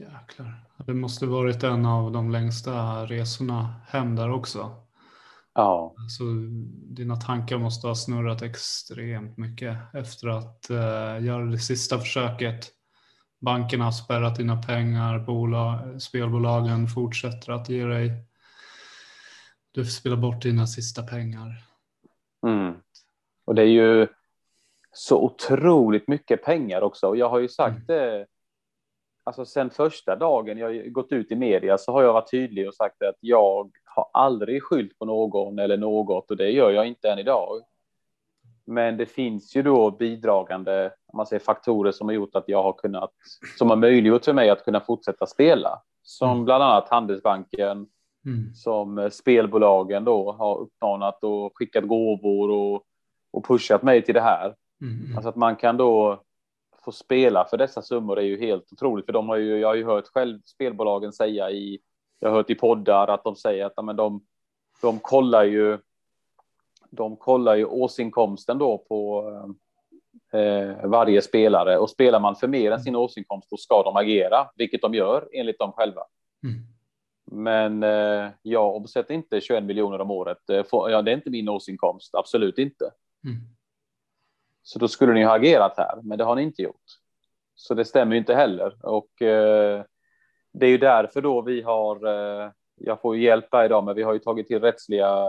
Jäklar. Det måste varit en av de längsta resorna hem där också. Ja. Alltså, dina tankar måste ha snurrat extremt mycket efter att uh, göra det sista försöket. Bankerna har spärrat dina pengar, bolag, spelbolagen fortsätter att ge dig. Du får spela bort dina sista pengar. Mm. Och det är ju så otroligt mycket pengar också. Och jag har ju sagt mm. det, alltså sen första dagen jag gått ut i media så har jag varit tydlig och sagt att jag har aldrig skyllt på någon eller något och det gör jag inte än idag. Men det finns ju då bidragande man säger, faktorer som har gjort att jag har kunnat, som har möjliggjort för mig att kunna fortsätta spela. Som mm. bland annat Handelsbanken, mm. som spelbolagen då har uppmanat och skickat gåvor och och pushat mig till det här. Mm. Alltså att man kan då få spela för dessa summor är ju helt otroligt. För de har ju, jag har ju hört själv spelbolagen säga i, jag har hört i poddar att de säger att men de, de kollar ju, de kollar ju årsinkomsten då på eh, varje spelare och spelar man för mer än sin årsinkomst då ska de agera, vilket de gör enligt dem själva. Mm. Men eh, jag omsätter inte 21 miljoner om året. Eh, ja, det är inte min årsinkomst, absolut inte. Mm. Så då skulle ni ha agerat här, men det har ni inte gjort. Så det stämmer ju inte heller. Och eh, det är ju därför då vi har, eh, jag får ju hjälp här idag, men vi har ju tagit till rättsliga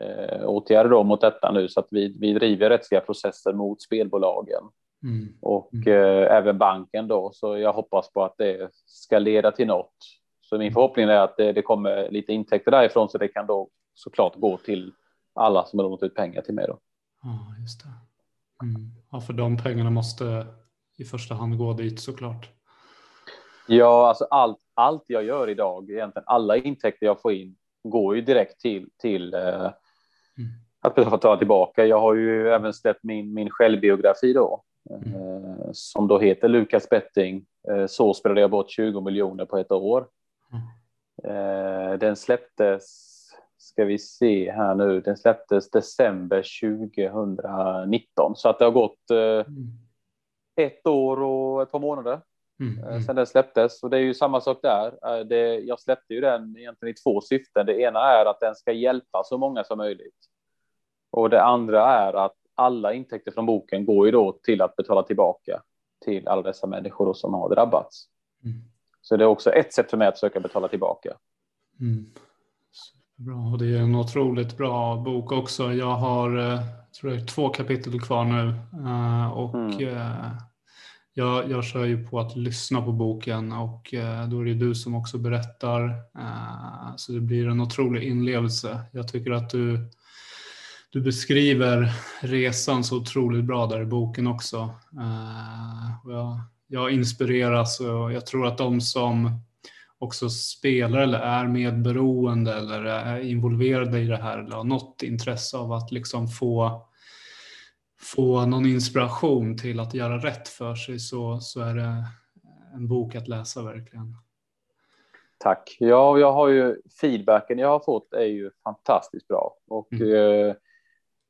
eh, åtgärder då mot detta nu, så att vi, vi driver rättsliga processer mot spelbolagen. Mm. Och eh, även banken då, så jag hoppas på att det ska leda till något. Så min förhoppning är att det, det kommer lite intäkter därifrån, så det kan då såklart gå till alla som har lånat ut pengar till mig då. Ja, just det. Mm. Ja, för de pengarna måste i första hand gå dit såklart. Ja, alltså allt, allt jag gör idag, egentligen alla intäkter jag får in går ju direkt till, till eh, mm. att betala tillbaka. Jag har ju även släppt min, min självbiografi då, mm. eh, som då heter Lukas Betting. Eh, så spelade jag bort 20 miljoner på ett år. Mm. Eh, den släpptes ska vi se här nu, den släpptes december 2019 så att det har gått mm. ett år och ett par månader mm. eh, sedan den släpptes och det är ju samma sak där. Eh, det, jag släppte ju den egentligen i två syften. Det ena är att den ska hjälpa så många som möjligt och det andra är att alla intäkter från boken går ju då till att betala tillbaka till alla dessa människor som har drabbats. Mm. Så det är också ett sätt för mig att försöka betala tillbaka. Mm. Bra, och det är en otroligt bra bok också. Jag har eh, tror jag, två kapitel kvar nu och mm jag, jag kör ju på att lyssna på boken och eh, då är det du som också berättar. Eh, så det blir en otrolig inlevelse. Jag tycker att du, du beskriver resan så otroligt bra där i boken också. Eh, jag, jag inspireras och jag tror att de som också spelar eller är medberoende eller är involverade i det här eller har något intresse av att liksom få, få någon inspiration till att göra rätt för sig så, så är det en bok att läsa verkligen. Tack. Ja, jag har ju feedbacken jag har fått är ju fantastiskt bra och mm. eh,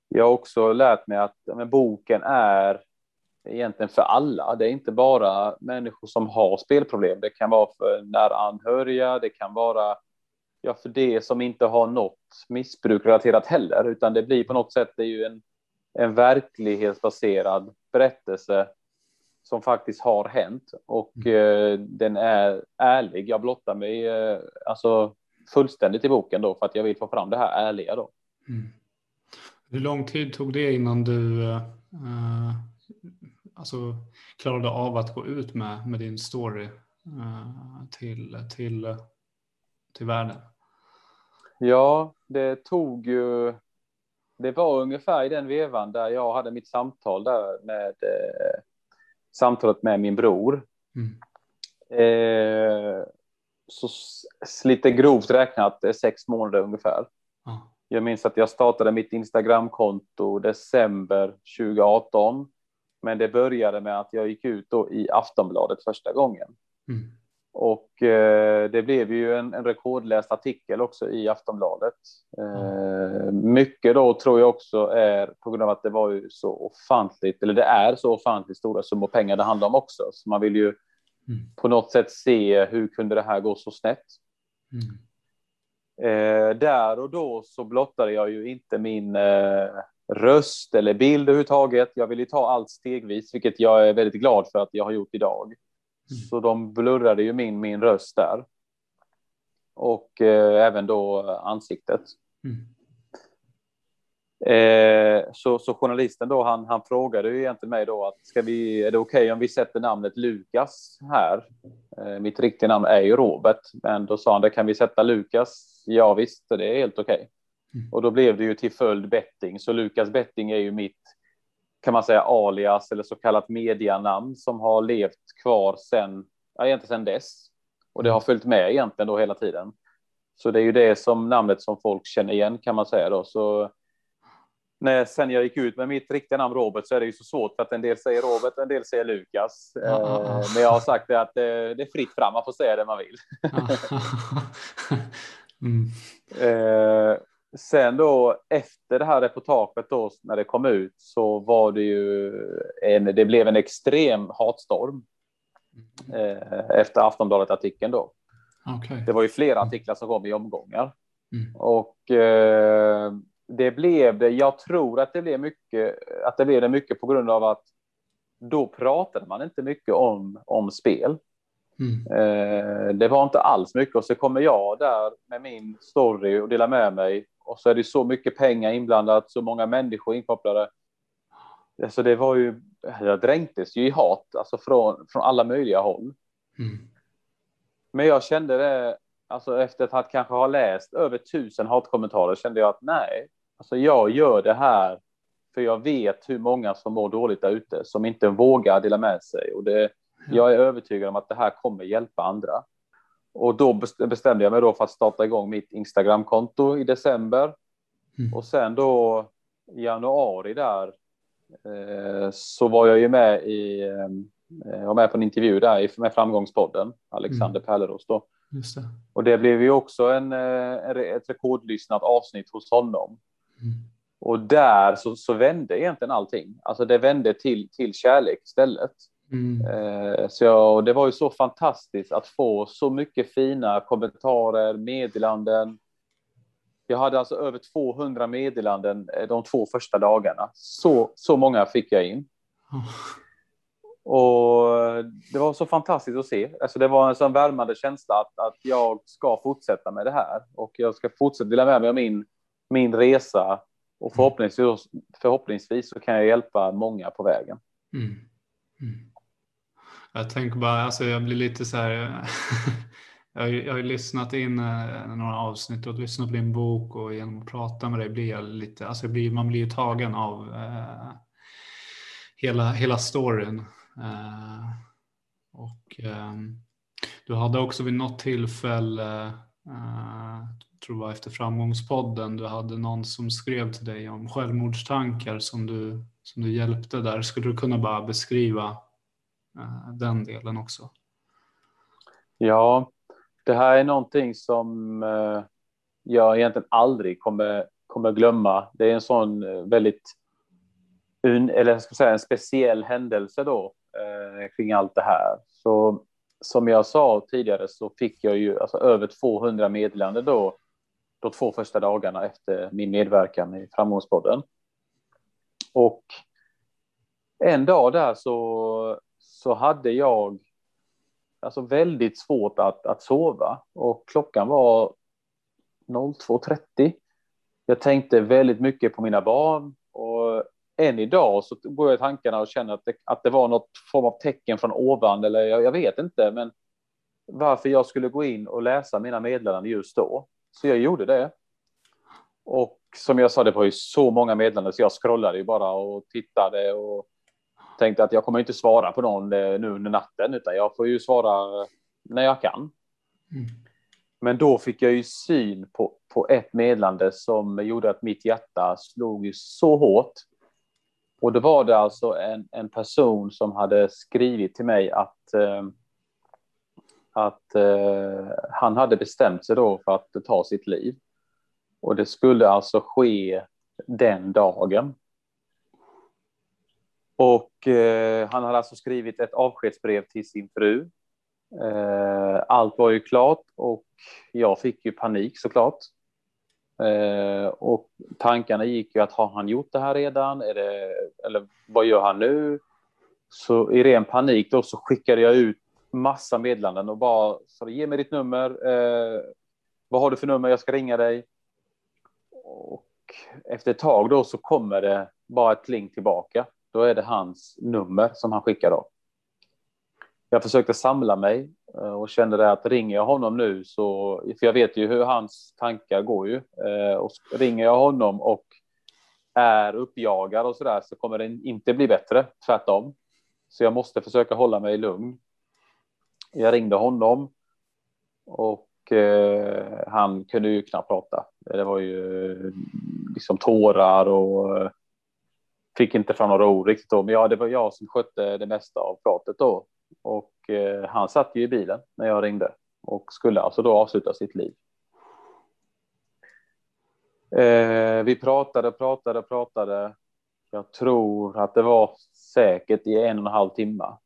jag har också lärt mig att men, boken är egentligen för alla. Det är inte bara människor som har spelproblem. Det kan vara för nära anhöriga. Det kan vara ja, för det som inte har något missbruk relaterat heller, utan det blir på något sätt det är ju en, en verklighetsbaserad berättelse som faktiskt har hänt och mm. eh, den är ärlig. Jag blottar mig eh, alltså fullständigt i boken då för att jag vill få fram det här ärliga då. Mm. Hur lång tid tog det innan du eh, alltså, klarade av att gå ut med, med din story eh, till, till, till världen? Ja, det tog ju. Det var ungefär i den vevan där jag hade mitt samtal där med eh, samtalet med min bror. Mm. Eh, så lite grovt räknat är sex månader ungefär. Ah. Jag minns att jag startade mitt Instagramkonto december 2018. Men det började med att jag gick ut då i Aftonbladet första gången. Mm. Och eh, det blev ju en, en, rekordläst artikel också i Aftonbladet. Eh, mycket då tror jag också är på grund av att det var ju så ofantligt, eller det är så ofantligt stora summor pengar det handlar om också. Så man vill ju mm. på något sätt se hur kunde det här gå så snett. Mm. Eh, där och då så blottade jag ju inte min eh, röst eller bild överhuvudtaget. Jag ville ta allt stegvis, vilket jag är väldigt glad för att jag har gjort idag. Mm. Så de blurrade ju min, min röst där. Och eh, även då ansiktet. Mm. Eh, så, så journalisten då, han, han frågade ju egentligen mig då att ska vi, är det okej okay om vi sätter namnet Lukas här? Eh, mitt riktiga namn är ju Robert, men då sa han det kan vi sätta Lukas? Ja visst, det är helt okej. Okay. Mm. Och då blev det ju till följd Betting, så Lukas Betting är ju mitt kan man säga alias eller så kallat medianamn som har levt kvar sen, ja, egentligen sedan dess. Och det har följt med egentligen då hela tiden. Så det är ju det som namnet som folk känner igen kan man säga då. Så när sen jag gick ut med mitt riktiga namn Robert så är det ju så svårt för att en del säger Robert, en del säger Lukas. Eh, men jag har sagt det att det, det är fritt fram, man får säga det man vill. mm. eh, sen då efter det här reportaget då när det kom ut så var det ju en, det blev en extrem hatstorm eh, efter Aftonbladet artikeln då. Okay. Det var ju flera artiklar som kom i omgångar mm. och eh, det blev det. Jag tror att det blev mycket, att det blev det mycket på grund av att då pratade man inte mycket om, om spel. Mm. Eh, det var inte alls mycket och så kommer jag där med min story och delar med mig och så är det så mycket pengar inblandat, så många människor inkopplade. Alltså det var ju, jag dränktes ju i hat, alltså från, från alla möjliga håll. Mm. Men jag kände det, alltså efter att kanske ha läst över tusen hatkommentarer kände jag att nej, alltså jag gör det här för jag vet hur många som mår dåligt där ute, som inte vågar dela med sig. Och det, jag är övertygad om att det här kommer hjälpa andra. Och då bestämde jag mig då för att starta igång mitt Instagramkonto i december. Mm. Och sen då i januari där eh, så var jag ju med i, eh, var med på en intervju där med Framgångspodden, Alexander mm. Pärleros då. Det. Och det blev ju också en, eh, ett rekordlyssnat avsnitt hos honom. Mm. Och där så, så vände egentligen allting. Alltså det vände till, till kärlek istället. Mm. Eh, så jag, det var ju så fantastiskt att få så mycket fina kommentarer, meddelanden. Jag hade alltså över 200 meddelanden eh, de två första dagarna. Så, så många fick jag in. Oh. Och det var så fantastiskt att se. Alltså det var en sån värmande känsla att, att jag ska fortsätta med det här och jag ska fortsätta dela med mig av min, min resa och förhoppningsvis, förhoppningsvis så kan jag hjälpa många på vägen. Mm. Mm. Jag tänker bara, alltså jag blir lite så här. jag, har, jag har lyssnat in eh, några avsnitt och lyssnat på din bok och genom att prata med dig blir jag lite, alltså blir, man blir ju tagen av eh, hela, hela storyn. Eh, och eh, du hade också vid något tillfälle, eh, tror jag var efter framgångspodden, du hade någon som skrev till dig om självmordstankar som du, som du hjälpte där. Skulle du kunna bara beskriva Eh, den delen också. Ja, det här är någonting som eh, jag egentligen aldrig kommer, kommer glömma. Det är en sån eh, väldigt, un, eller jag ska säga en speciell händelse då eh, kring allt det här. Så som jag sa tidigare så fick jag ju alltså, över 200 meddelanden då de två första dagarna efter min medverkan i Framgångspodden. Och en dag där så, så hade jag alltså väldigt svårt att, att sova och klockan var 02.30. Jag tänkte väldigt mycket på mina barn och än idag så går jag i tankarna och känner att det, att det var något form av tecken från ovan eller jag, jag vet inte, men varför jag skulle gå in och läsa mina meddelanden just då. Så jag gjorde det. Och som jag sa, det var ju så många meddelanden så jag scrollade ju bara och tittade och tänkte att jag kommer inte svara på någon eh, nu under natten utan jag får ju svara när jag kan. Mm. Men då fick jag ju syn på, på ett meddelande som gjorde att mitt hjärta slog så hårt. Och då var det alltså en, en person som hade skrivit till mig att, eh, att eh, han hade bestämt sig då för att ta sitt liv. Och det skulle alltså ske den dagen. Och eh, han hade alltså skrivit ett avskedsbrev till sin fru. Eh, allt var ju klart och jag fick ju panik såklart. Eh, och tankarna gick ju att har han gjort det här redan? Är det, eller vad gör han nu? Så i ren panik då så skickade jag ut massa meddelanden och bara så ge mig ditt nummer. Eh, vad har du för nummer? Jag ska ringa dig. Och efter ett tag då så kommer det bara ett pling tillbaka. Då är det hans nummer som han skickar då. Jag försökte samla mig eh, och kände det att ringer jag honom nu så, för jag vet ju hur hans tankar går ju, eh, och ringer jag honom och är uppjagad och så där så kommer det inte bli bättre, tvärtom. Så jag måste försöka hålla mig lugn. Jag ringde honom och eh, han kunde ju knappt prata. Det var ju eh, liksom tårar och fick inte fram några ord riktigt då, men ja, det var jag som skötte det mesta av pratet då. Och eh, han satt ju i bilen när jag ringde och skulle alltså då avsluta sitt liv. Eh, vi pratade, pratade, pratade. Jag tror att det var säkert i en och en halv timme.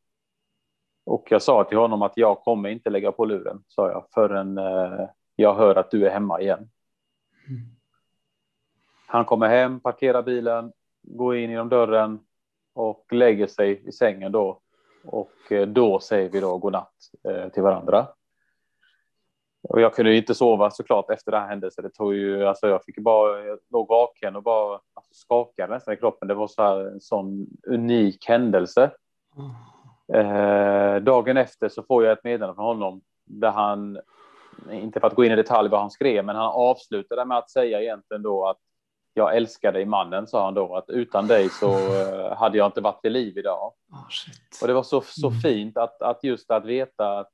Och jag sa till honom att jag kommer inte lägga på luren, sa jag, förrän eh, jag hör att du är hemma igen. Mm. Han kommer hem, parkerar bilen, går in genom dörren och lägger sig i sängen då. Och eh, då säger vi då godnatt eh, till varandra. Och jag kunde inte sova såklart efter det här händelsen. Det tog ju, alltså jag fick bara, jag låg vaken och bara alltså, skakade nästan i kroppen. Det var så här en sån unik händelse. Eh, dagen efter så får jag ett meddelande från honom där han, inte för att gå in i detalj vad han skrev, men han avslutade med att säga egentligen då att jag älskar dig mannen, sa han då, att utan dig så eh, hade jag inte varit vid liv idag. Oh, och det var så, så mm. fint att, att just att veta att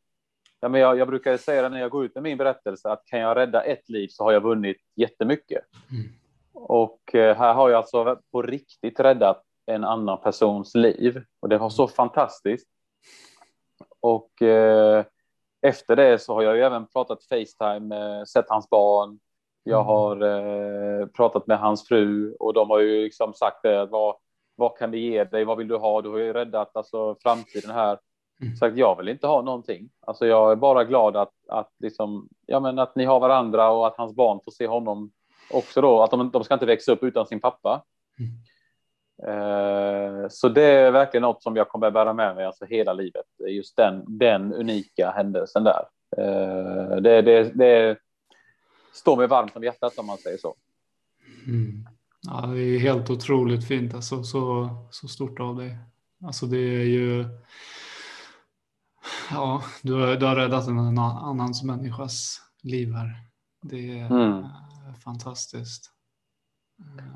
ja, men jag, jag brukar säga det när jag går ut med min berättelse, att kan jag rädda ett liv så har jag vunnit jättemycket. Mm. Och eh, här har jag alltså på riktigt räddat en annan persons liv och det var så fantastiskt. Och eh, efter det så har jag ju även pratat Facetime, sett hans barn, jag mm. har eh, pratat med hans fru och de har ju liksom sagt det. Vad, vad kan vi ge dig? Vad vill du ha? Du har ju räddat alltså, framtiden här. Mm. Sagt jag vill inte ha någonting. Alltså jag är bara glad att, att, liksom, ja, men att ni har varandra och att hans barn får se honom också då. Att de, de ska inte växa upp utan sin pappa. Mm. Eh, så det är verkligen något som jag kommer bära med mig alltså hela livet. Just den, den unika händelsen där. Eh, det, det, det, står mig varmt om hjärtat om man säger så. Mm. Ja, det är helt otroligt fint, alltså, så, så stort av dig. Alltså det är ju, ja, du har, du har räddat en annans människas liv här. Det är mm. fantastiskt.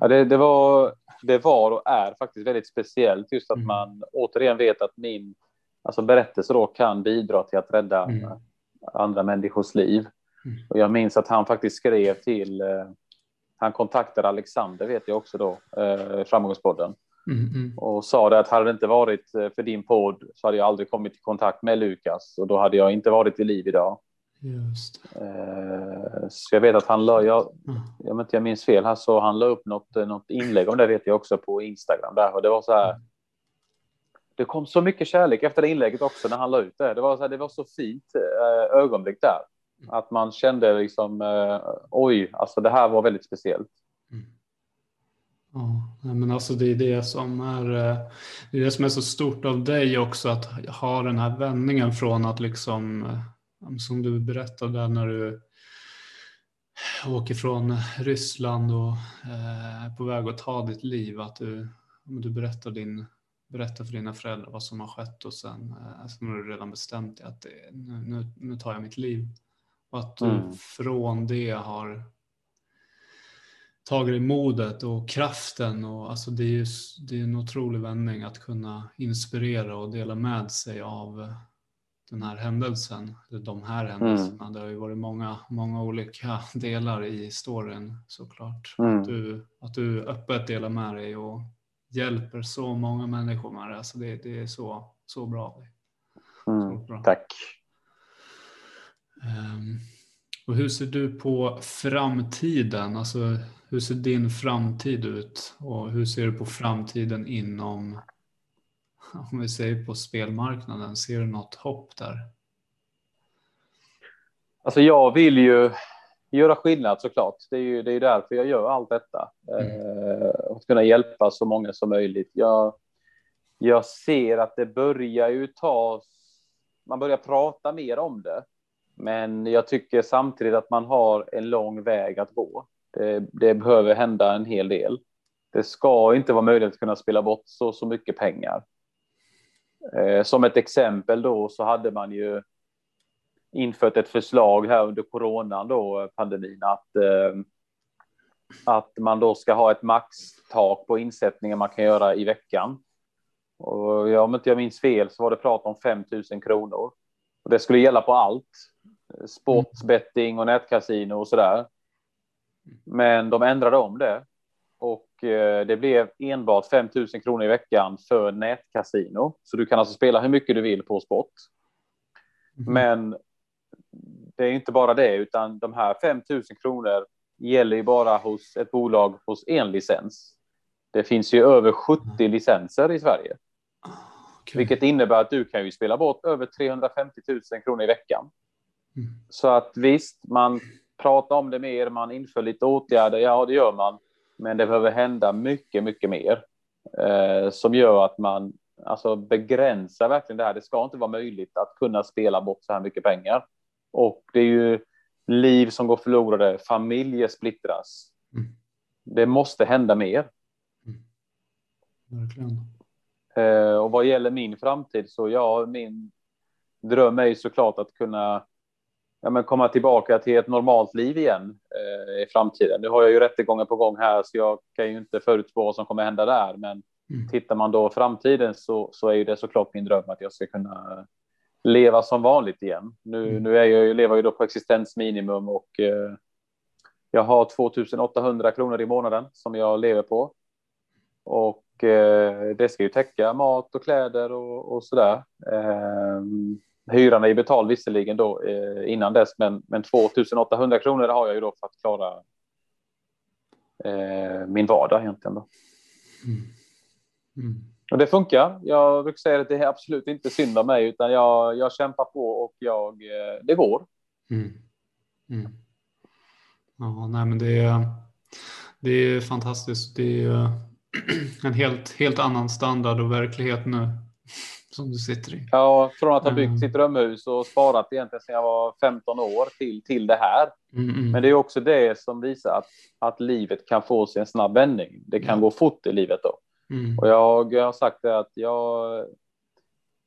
Ja, det, det, var, det var och är faktiskt väldigt speciellt just att mm. man återigen vet att min alltså berättelse då kan bidra till att rädda mm. andra människors liv. Mm. Och jag minns att han faktiskt skrev till, eh, han kontaktade Alexander vet jag också då, eh, Framgångspodden. Mm, mm. Och sa det att hade det inte varit eh, för din podd så hade jag aldrig kommit i kontakt med Lukas och då hade jag inte varit i liv idag. Just. Eh, så jag vet att han la, jag, jag, inte jag minns fel här, så han la upp något, något inlägg om det vet jag också på Instagram där och det var så här. Det kom så mycket kärlek efter det inlägget också när han la ut det. Det var så, här, det var så fint ögonblick där Mm. att man kände liksom eh, oj, alltså det här var väldigt speciellt. Mm. Ja, men alltså det är det som är, eh, det är det som är så stort av dig också att ha den här vändningen från att liksom eh, som du berättade när du åker från Ryssland och eh, är på väg att ta ditt liv, att du, du berättar, din, berättar för dina föräldrar vad som har skett och sen alltså, har du redan bestämt dig att det, nu, nu tar jag mitt liv. Och att du mm. från det har tagit dig modet och kraften. Och, alltså det, är ju, det är en otrolig vändning att kunna inspirera och dela med sig av den här händelsen, de här händelserna. Mm. Det har ju varit många, många olika delar i storyn såklart. Mm. Att, du, att du öppet delar med dig och hjälper så många människor med det. Alltså det, det är så, så bra. Mm. Så bra. Tack. Um, och hur ser du på framtiden? Alltså, hur ser din framtid ut? Och hur ser du på framtiden inom om vi säger på spelmarknaden, ser du något hopp där? Alltså jag vill ju göra skillnad såklart. Det är ju det är därför jag gör allt detta. Mm. Eh, att kunna hjälpa så många som möjligt. Jag, jag ser att det börjar ju ta, man börjar prata mer om det. Men jag tycker samtidigt att man har en lång väg att gå. Det, det behöver hända en hel del. Det ska inte vara möjligt att kunna spela bort så, så mycket pengar. Eh, som ett exempel då så hade man ju infört ett förslag här under coronan då, eh, pandemin, att, eh, att man då ska ha ett maxtak på insättningar man kan göra i veckan. Och ja, om inte jag minns fel så var det prat om 5 000 kronor. Och det skulle gälla på allt. Sportsbetting och nätkasino och sådär. Men de ändrade om det och eh, det blev enbart 5 000 kronor i veckan för nätkasino. Så du kan alltså spela hur mycket du vill på sport. Mm. Men det är inte bara det, utan de här 5 000 kronor gäller ju bara hos ett bolag hos en licens. Det finns ju över 70 mm. licenser i Sverige. Okay. Vilket innebär att du kan ju spela bort över 350 000 kronor i veckan. Mm. Så att visst, man pratar om det mer, man inför lite åtgärder, ja det gör man. Men det behöver hända mycket, mycket mer eh, som gör att man alltså begränsar verkligen det här. Det ska inte vara möjligt att kunna spela bort så här mycket pengar. Och det är ju liv som går förlorade, familjer splittras. Mm. Det måste hända mer. Mm. Verkligen. Eh, och vad gäller min framtid så ja, min dröm är ju såklart att kunna ja, men komma tillbaka till ett normalt liv igen eh, i framtiden. Nu har jag ju rättegångar på gång här, så jag kan ju inte förutspå vad som kommer hända där. Men mm. tittar man då framtiden så, så är ju det såklart min dröm att jag ska kunna leva som vanligt igen. Nu, mm. nu är jag lever jag ju då på existensminimum och eh, jag har 2800 kronor i månaden som jag lever på. Och eh, det ska ju täcka mat och kläder och, och sådär. Eh, Hyran är ju betald visserligen då eh, innan dess, men, men 2800 kronor har jag ju då för att klara eh, min vardag egentligen. Då. Mm. Mm. Och det funkar. Jag brukar säga att det är absolut inte synd om mig, utan jag, jag kämpar på och jag, det går. Mm. mm. Ja, nej, men det är, det är fantastiskt. Det är en helt, helt annan standard och verklighet nu som du sitter i. Ja, från att ha byggt mm. sitt drömhus och sparat egentligen sedan jag var 15 år till, till det här. Mm, mm. Men det är också det som visar att, att livet kan få sig en snabb vändning. Det kan mm. gå fort i livet då. Mm. Och jag, jag har sagt det att jag,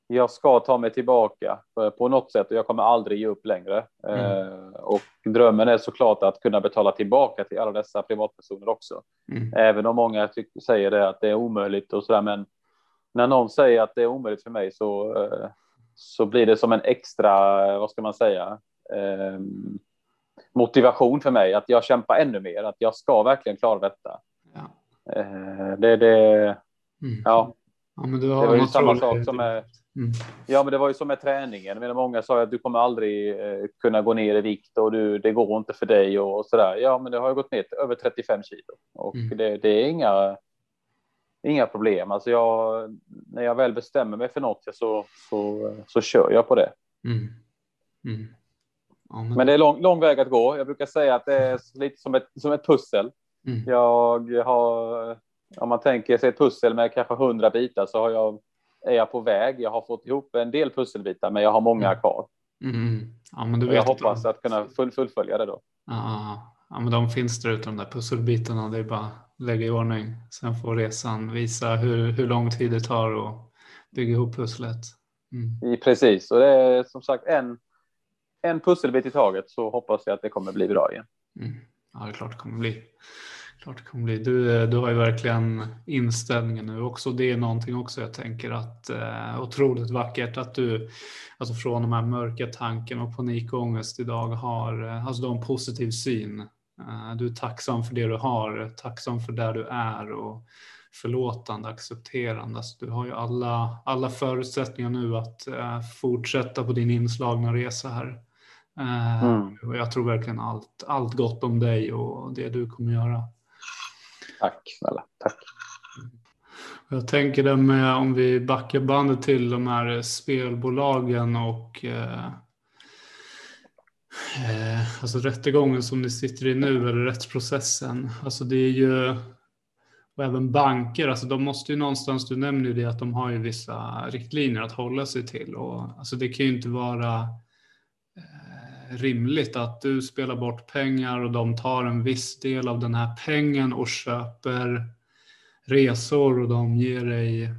jag ska ta mig tillbaka på något sätt och jag kommer aldrig ge upp längre. Mm. Eh, och drömmen är såklart att kunna betala tillbaka till alla dessa privatpersoner också. Även om många säger det att det är omöjligt och så där, men när någon säger att det är omöjligt för mig så, eh, så blir det som en extra, vad ska man säga, eh, motivation för mig att jag kämpar ännu mer, att jag ska verkligen klara detta. Ja. Eh, det, det, mm. ja. ja men du har det var ju samma sak som med, Mm. Ja, men det var ju som med träningen. Men många sa att du kommer aldrig eh, kunna gå ner i vikt och du, det går inte för dig och, och där. Ja, men det har jag gått ner över 35 kilo och Mm. det, det är inga, inga problem. Alltså jag, när jag väl bestämmer mig för något så, så, så kör jag på det. Mm. Mm. Ja, men, Men det är lång, lång väg att gå. Jag brukar säga att det är lite som ett, som ett pussel. mm. Jag har, om man tänker sig ett pussel med kanske hundra bitar så har jag, är jag på väg. Jag har fått ihop en del pusselbitar, men jag har många Mm. kvar. Mm. Ja, men du vet jag hoppas att kunna full, fullfölja det då. Ja, ja, men de finns där ute, de där pusselbitarna. Det är bara att lägga i ordning. Sen får resan visa hur, hur lång tid det tar att bygga ihop pusslet. Mm. Precis, och det är som sagt en, en pusselbit i taget så hoppas jag att det kommer bli bra igen. Mm. Ja, det är klart det kommer bli. Klart det kommer bli. Du, eh, du har ju verkligen inställningen nu också. Det är någonting också jag tänker att eh, otroligt vackert att du alltså från de här mörka tanken och panikångest idag har, eh, alltså du har en positiv syn. Eh, du är tacksam för det du har, tacksam för där du är och förlåtande, accepterande. Alltså, du har ju alla, alla förutsättningar nu att eh, fortsätta på din inslagna resa här. Eh, Mm. och jag tror verkligen allt, allt gott om dig och det du kommer göra. Tack snälla, tack. Jag tänker det med om vi backar bandet till de här spelbolagen och eh, eh, alltså rättegången som ni sitter i nu eller rättsprocessen. Alltså det är ju och även banker, alltså de måste ju någonstans, du nämner ju det att de har ju vissa riktlinjer att hålla sig till och alltså det kan ju inte vara eh, rimligt att du spelar bort pengar och de tar en viss del av den här pengen och köper resor och de ger dig eh,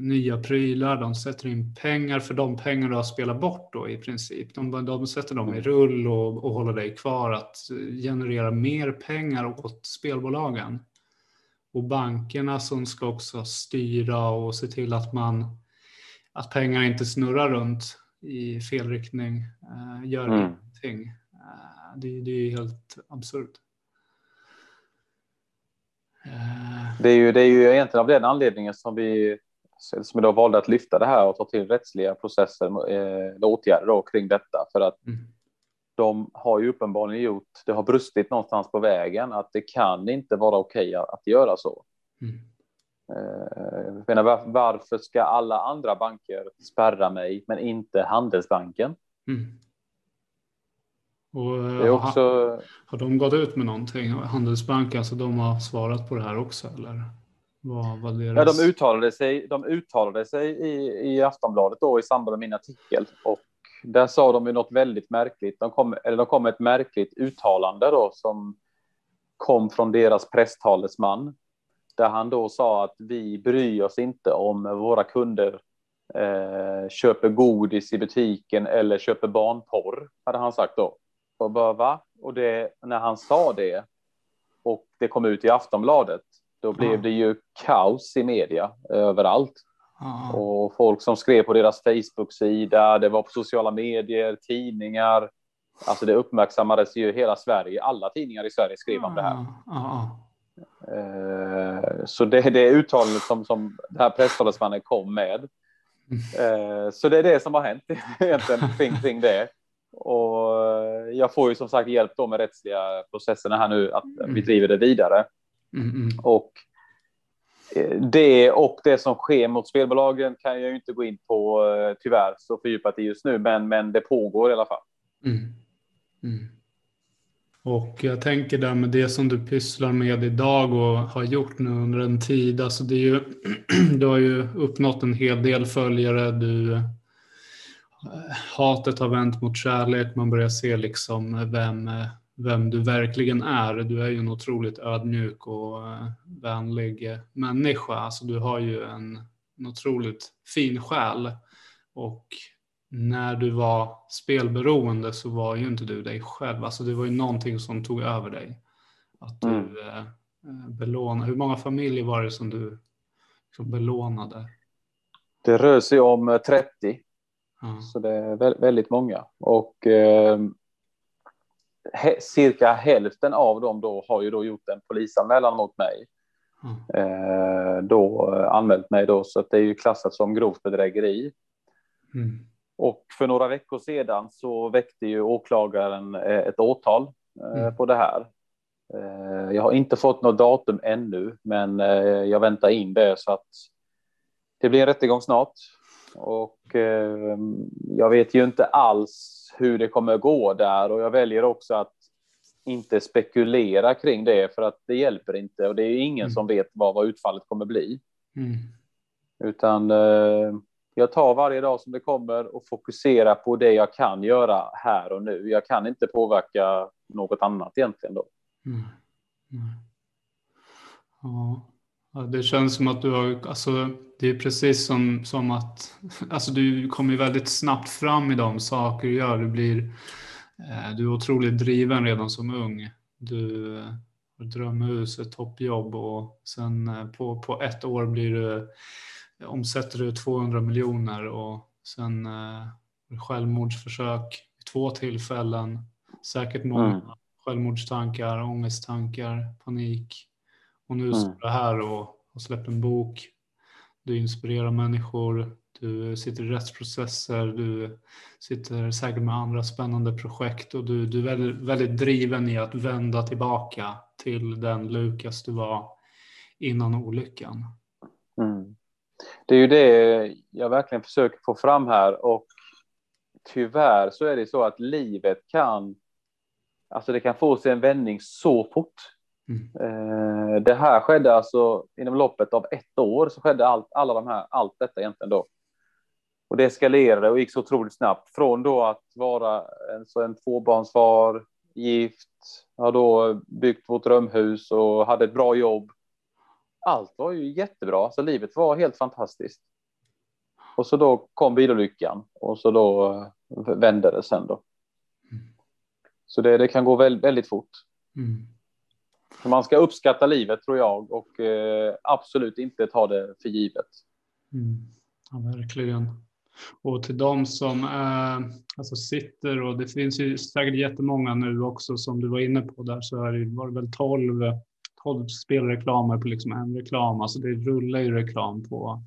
nya prylar. De sätter in pengar för de pengar du har spelat bort då i princip. De, de sätter dem i rull och, och håller dig kvar att eh, generera mer pengar åt spelbolagen. Och bankerna som ska också styra och se till att man att pengar inte snurrar runt i fel riktning, eh, gör Mm ingenting. Eh, det, det är ju helt absurt. Eh, Det är ju, det är ju egentligen av den anledningen som vi som då valde att lyfta det här och ta till rättsliga processer, eh, åtgärder då, kring detta. För att mm, de har ju uppenbarligen gjort, det har brustit någonstans på vägen, att det kan inte vara okej att göra så. mm, Eh, Jag menar, var, varför ska alla andra banker spärra mig, men inte Handelsbanken? mm. Och, eh, också, Har de gått ut med någonting? Handelsbanken, alltså de har svarat på det här också eller? Vad ja, deras... de uttalade sig, de uttalade sig i, i Aftonbladet då i samband med min artikel och där sa de ju något väldigt märkligt. De kom, eller de kom med ett märkligt uttalande då som kom från deras presstalesman där han då sa att vi bryr oss inte om våra kunder eh, köper godis i butiken eller köper barnporr, hade han sagt då. Och bara, va? Och det, när han sa det och det kom ut i Aftonbladet, då blev Ja. det ju kaos i media överallt. Ja, Och folk som skrev på deras Facebook-sida, det var på sociala medier, tidningar. Alltså det uppmärksammades ju hela Sverige. Alla tidningar i Sverige skrev om det här. Eh, Så det är det uttalandet som, som den här presstalesmannen kom med. Eh, Så det är det som har hänt egentligen kring, kring det. Och eh, jag får ju som sagt hjälp då med rättsliga processerna här nu att vi driver det vidare. mm, mm, Och eh, det och det som sker mot spelbolagen kan jag ju inte gå in på eh, tyvärr så fördjupat i just nu, men, men det pågår i alla fall. mm, mm. Och jag tänker där med det som du pysslar med idag och har gjort nu under en tid. Alltså det är ju, du har ju uppnått en hel del följare. Du, hatet har vänt mot kärlek. Man börjar se liksom vem, eh, vem du verkligen är. Du är ju en otroligt ödmjuk och eh, vänlig eh, människa. Alltså du har ju en, en otroligt fin själ. Och när du var spelberoende så var ju inte du dig själv. Alltså det var ju någonting som tog över dig. Att du Mm. eh, belånade. Hur många familjer var det som du liksom belånade? Det rör sig om eh, 30, Så det är vä- väldigt många. Och eh, cirka hälften av dem då har ju då gjort en polisanmälan mot mig. Ja. Eh, då eh, anmält mig då, så att det är ju klassat som grovt bedrägeri. Mm. Och för några veckor sedan så väckte ju åklagaren eh, ett åtal eh, mm. på det här. Eh, jag har inte fått något datum ännu, men jag väntar in det så att det blir en rättegång snart. Och jag vet ju inte alls hur det kommer gå där och jag väljer också att inte spekulera kring det för att det hjälper inte och det är ingen mm. som vet vad, vad utfallet kommer bli. Mm. Utan eh, jag tar varje dag som det kommer och fokuserar på det jag kan göra här och nu. Jag kan inte påverka något annat egentligen då. Mm. Ja. Det känns som att du har, alltså det är precis som, som att, alltså du kommer väldigt snabbt fram i de saker du gör. Du blir, eh, du är otroligt driven redan som ung. Du har drömhus, ett toppjobb och sen eh, på, på ett år blir du omsätter du 200 miljoner och sen eh, självmordsförsök vid två tillfällen. Säkert många mm. självmordstankar, ångesttankar, panik. Och nu mm. står du här och har släppt en bok. Du inspirerar människor, du sitter i rättsprocesser, du sitter säkert med andra spännande projekt och du, du är väldigt, väldigt driven i att vända tillbaka till den Lukas du var innan olyckan. Mm det är ju det jag verkligen försöker få fram här och tyvärr så är det så att livet kan, alltså det kan få sig en vändning så fort. Mm. Eh, det här skedde alltså inom loppet av ett år så skedde allt, alla de här, allt detta egentligen då. Och det eskalerade och gick så otroligt snabbt från då att vara en, så en tvåbarnsfar, gift, har då byggt vårt drömhus och hade ett bra jobb allt var ju jättebra, så livet var helt fantastiskt. Och så då kom bilolyckan och så då eh, vände det sen då. Mm. Så det, det kan gå väldigt, väldigt fort. Mm. Man ska uppskatta livet tror jag och eh, absolut inte ta det för givet. Mm. Ja, verkligen. Och till de som eh, alltså sitter och det finns ju säkert jättemånga nu också som du var inne på där så är det, var det väl 12 12 spelreklamer på liksom en reklam. Alltså det rullar ju reklam på,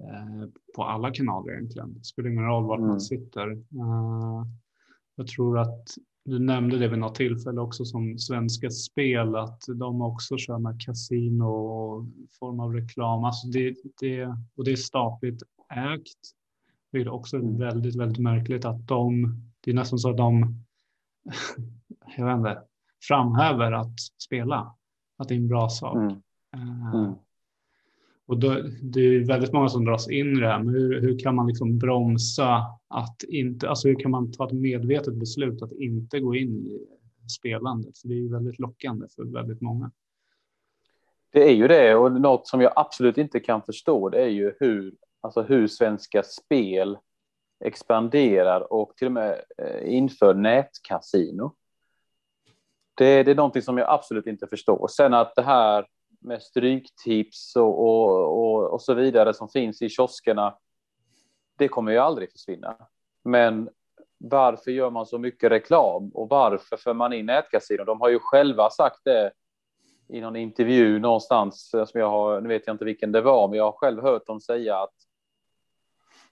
eh, på alla kanaler egentligen. Det spelar ingen roll var mm. man sitter. Uh, jag tror att du nämnde det vid något tillfälle också som Svenska Spel, att de också kör med kasino och form av reklam. Alltså det, det, och det är statligt ägt. Det är också mm. väldigt, väldigt märkligt att de, det är nästan så att de, jag vet inte, framhäver att spela att det är en bra sak. Mm. Eh, mm. Och då, det är väldigt många som dras in i det här, men hur, hur kan man liksom bromsa att inte, alltså hur kan man ta ett medvetet beslut att inte gå in i spelandet? För det är ju väldigt lockande för väldigt många. Det är ju det och något som jag absolut inte kan förstå det är ju hur, alltså hur Svenska Spel expanderar och till och med eh, inför nätkasino. Det, det är någonting som jag absolut inte förstår. Sen att det här med stryktips och, och, och, och så vidare som finns i kioskerna, det kommer ju aldrig försvinna. Men varför gör man så mycket reklam och varför för man in nätkasino? De har ju själva sagt det i någon intervju någonstans som jag har, nu vet jag inte vilken det var, men jag har själv hört dem säga att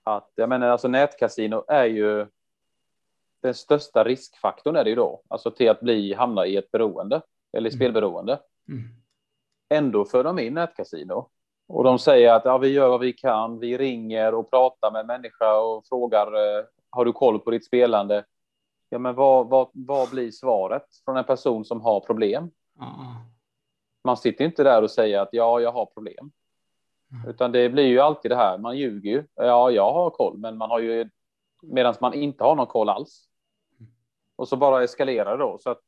att jag menar alltså nätkasino är ju den största riskfaktorn är det ju då, alltså till att bli, hamna i ett beroende eller mm. spelberoende. Mm. Ändå för de in nätkasino och de säger att ja, vi gör vad vi kan. Vi ringer och pratar med människa och frågar eh, har du koll på ditt spelande? Ja, men vad, vad, vad blir svaret från en person som har problem? Mm. Man sitter inte där och säger att ja, jag har problem. Mm. Utan det blir ju alltid det här, man ljuger ju. Ja, jag har koll, men man har ju medan man inte har någon koll alls. Och så bara eskalerar det då. Så att,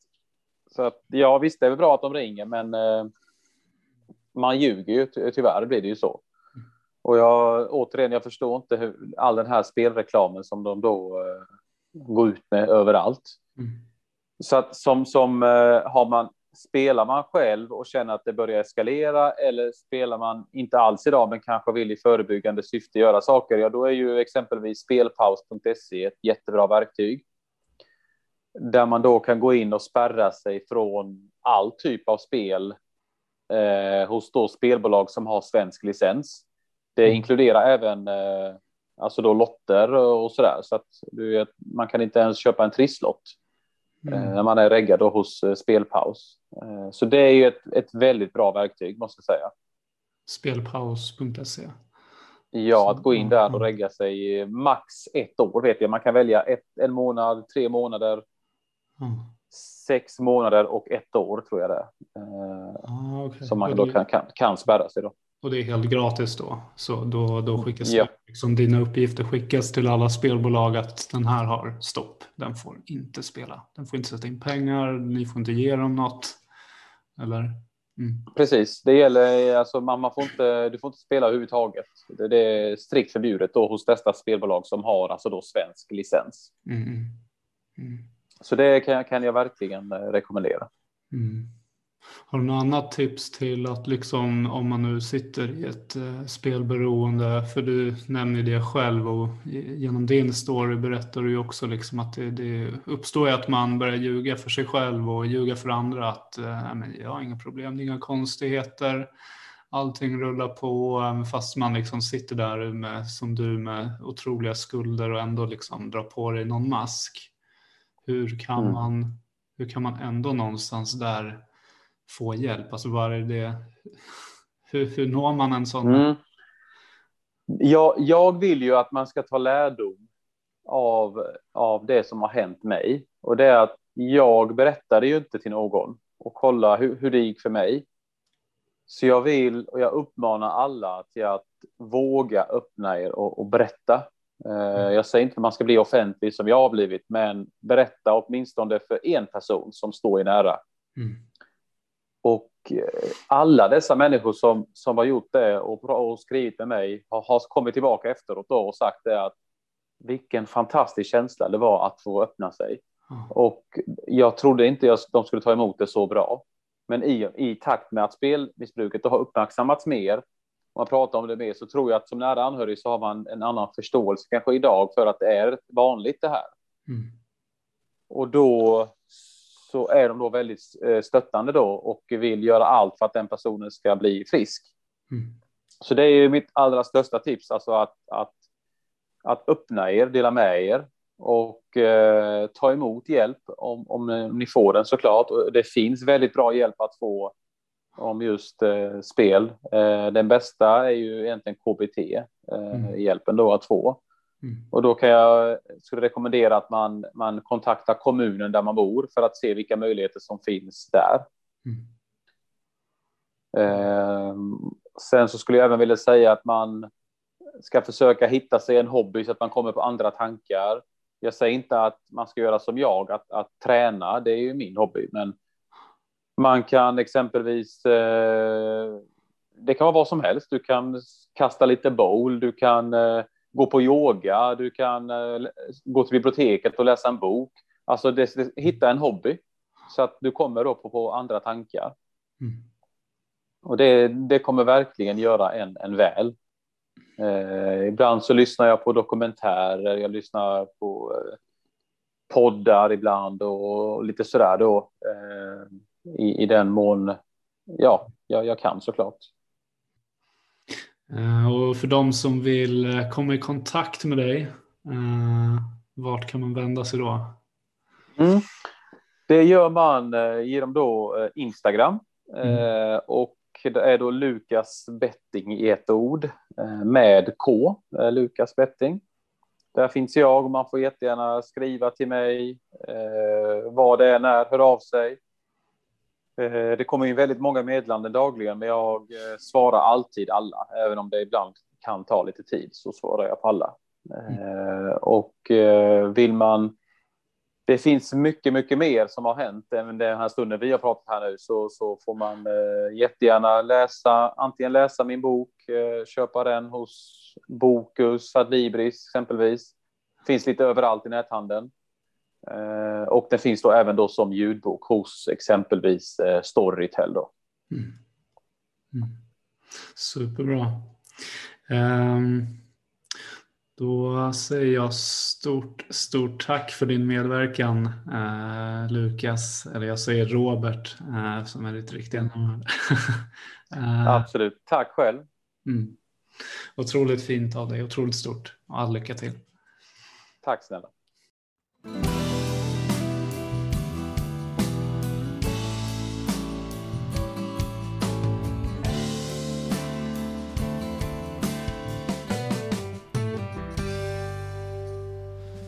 så att ja, visst, det är väl bra att de ringer, men eh, man ljuger ju ty tyvärr blir det ju så. Och jag återigen, jag förstår inte hur all den här spelreklamen som de då eh, går ut med överallt. Mm. Så att som som eh, har man spelar man själv och känner att det börjar eskalera eller spelar man inte alls idag men kanske vill i förebyggande syfte göra saker, ja då är ju exempelvis spelpaus.se ett jättebra verktyg där man då kan gå in och spärra sig från all typ av spel eh, hos då spelbolag som har svensk licens. Det mm. inkluderar även eh, alltså då lotter och så där. Så att du man kan inte ens köpa en trisslott mm. när man är reggad då hos Spelpaus. Så det är ju ett, ett väldigt bra verktyg måste jag säga. Spelpaus.se Ja, att gå in där och regga sig max ett år vet jag. Man kan välja ett, en månad, tre månader, mm. Sex månader och ett år tror jag det är. Ah, okay. Som man då kan, kan, kan spärra sig då. Och det är helt gratis då? Så då, då skickas ja. liksom dina uppgifter skickas till alla spelbolag att den här har stopp. Den får inte spela. Den får inte sätta in pengar. Ni får inte ge dem något. Eller? Mm. Precis, det gäller alltså man, man, får inte, du får inte spela överhuvudtaget. Det, det är strikt förbjudet då hos dessa spelbolag som har alltså då svensk licens. Mm. Mm. Så det kan, kan jag verkligen eh, rekommendera. Mm. Har du något annat tips till att liksom om man nu sitter i ett eh, spelberoende, för du nämner det själv och genom din story berättar du ju också liksom att det, det uppstår att man börjar ljuga för sig själv och ljuga för andra att eh, men jag har inga problem, inga konstigheter, allting rullar på fast man liksom sitter där med, som du med otroliga skulder och ändå liksom drar på dig någon mask. Hur kan, mm. man, hur kan man ändå någonstans där få hjälp? Alltså vad är det, hur, hur når man en sån? Mm. Jag, jag vill ju att man ska ta lärdom av, av det som har hänt mig. Och det är att jag berättade ju inte till någon och kolla hur, hur det gick för mig. Så jag vill och jag uppmanar alla till att våga öppna er och, och berätta. Eh, jag säger inte att man ska bli offentlig som jag har blivit, men berätta åtminstone för en person som står i nära. Mm. Och eh, alla dessa människor som, som har gjort det och, och skrivit med mig har, har, kommit tillbaka efteråt då och sagt det att vilken fantastisk känsla det var att få öppna sig. Mm. Och jag trodde inte att de skulle ta emot det så bra. Men i, i takt med att spelmissbruket har uppmärksammats mer man pratar om det mer så tror jag att som nära anhörig så har man en annan förståelse kanske idag för att det är vanligt det här. Mm. Och då så är de då väldigt eh, stöttande då och vill göra allt för att den personen ska bli frisk. Mm. Så det är ju mitt allra största tips, alltså att, att, att öppna er, dela med er och eh, ta emot hjälp om, om ni får den såklart. Och det finns väldigt bra hjälp att få om just eh, spel. Eh, den bästa är ju egentligen KBT, eh, mm. hjälpen då att få. Mm. Och då kan jag skulle rekommendera att man, man kontaktar kommunen där man bor för att se vilka möjligheter som finns där. Mm. Eh, sen så skulle jag även vilja säga att man ska försöka hitta sig en hobby så att man kommer på andra tankar. Jag säger inte att man ska göra som jag, att, att träna, det är ju min hobby, men man kan exempelvis, eh, det kan vara vad som helst, du kan kasta lite bowl, du kan eh, gå på yoga, du kan eh, gå till biblioteket och läsa en bok. Alltså det, det, hitta en hobby så att du kommer då på, andra tankar. Mm. Och det, det kommer verkligen göra en, en väl. Eh, ibland så lyssnar jag på dokumentärer, jag lyssnar på eh, poddar ibland och lite sådär då eh, i, i den mån ja, jag, jag kan såklart. Eh, och för de som vill eh, komma i kontakt med dig, eh, vart kan man vända sig då? Mm. Det gör man genom då Instagram mm. och det är då Lukas Betting i ett ord med K, Lukas Betting. Där finns jag och man får jättegärna skriva till mig vad det är när, hör av sig. Eh, det kommer in väldigt många meddelanden dagligen, men jag eh, svarar alltid alla, även om det ibland kan ta lite tid så svarar jag på alla. Mm. Och vill man det finns mycket, mycket mer som har hänt än den här stunden vi har pratat här nu, så, så får man jättegärna läsa, antingen läsa min bok, köpa den hos Bokus, Adlibris exempelvis. Finns lite överallt i näthandeln. Eh, och den finns då även då som ljudbok hos exempelvis eh, Storytel. Då. Mm. Mm. Superbra. Um, då säger jag stort, stort tack för din medverkan uh, Lukas, eller jag säger Robert uh, som är ditt riktiga namn. uh, Absolut, tack själv. Mm. Otroligt fint av dig, otroligt stort. All lycka till. Tack snälla.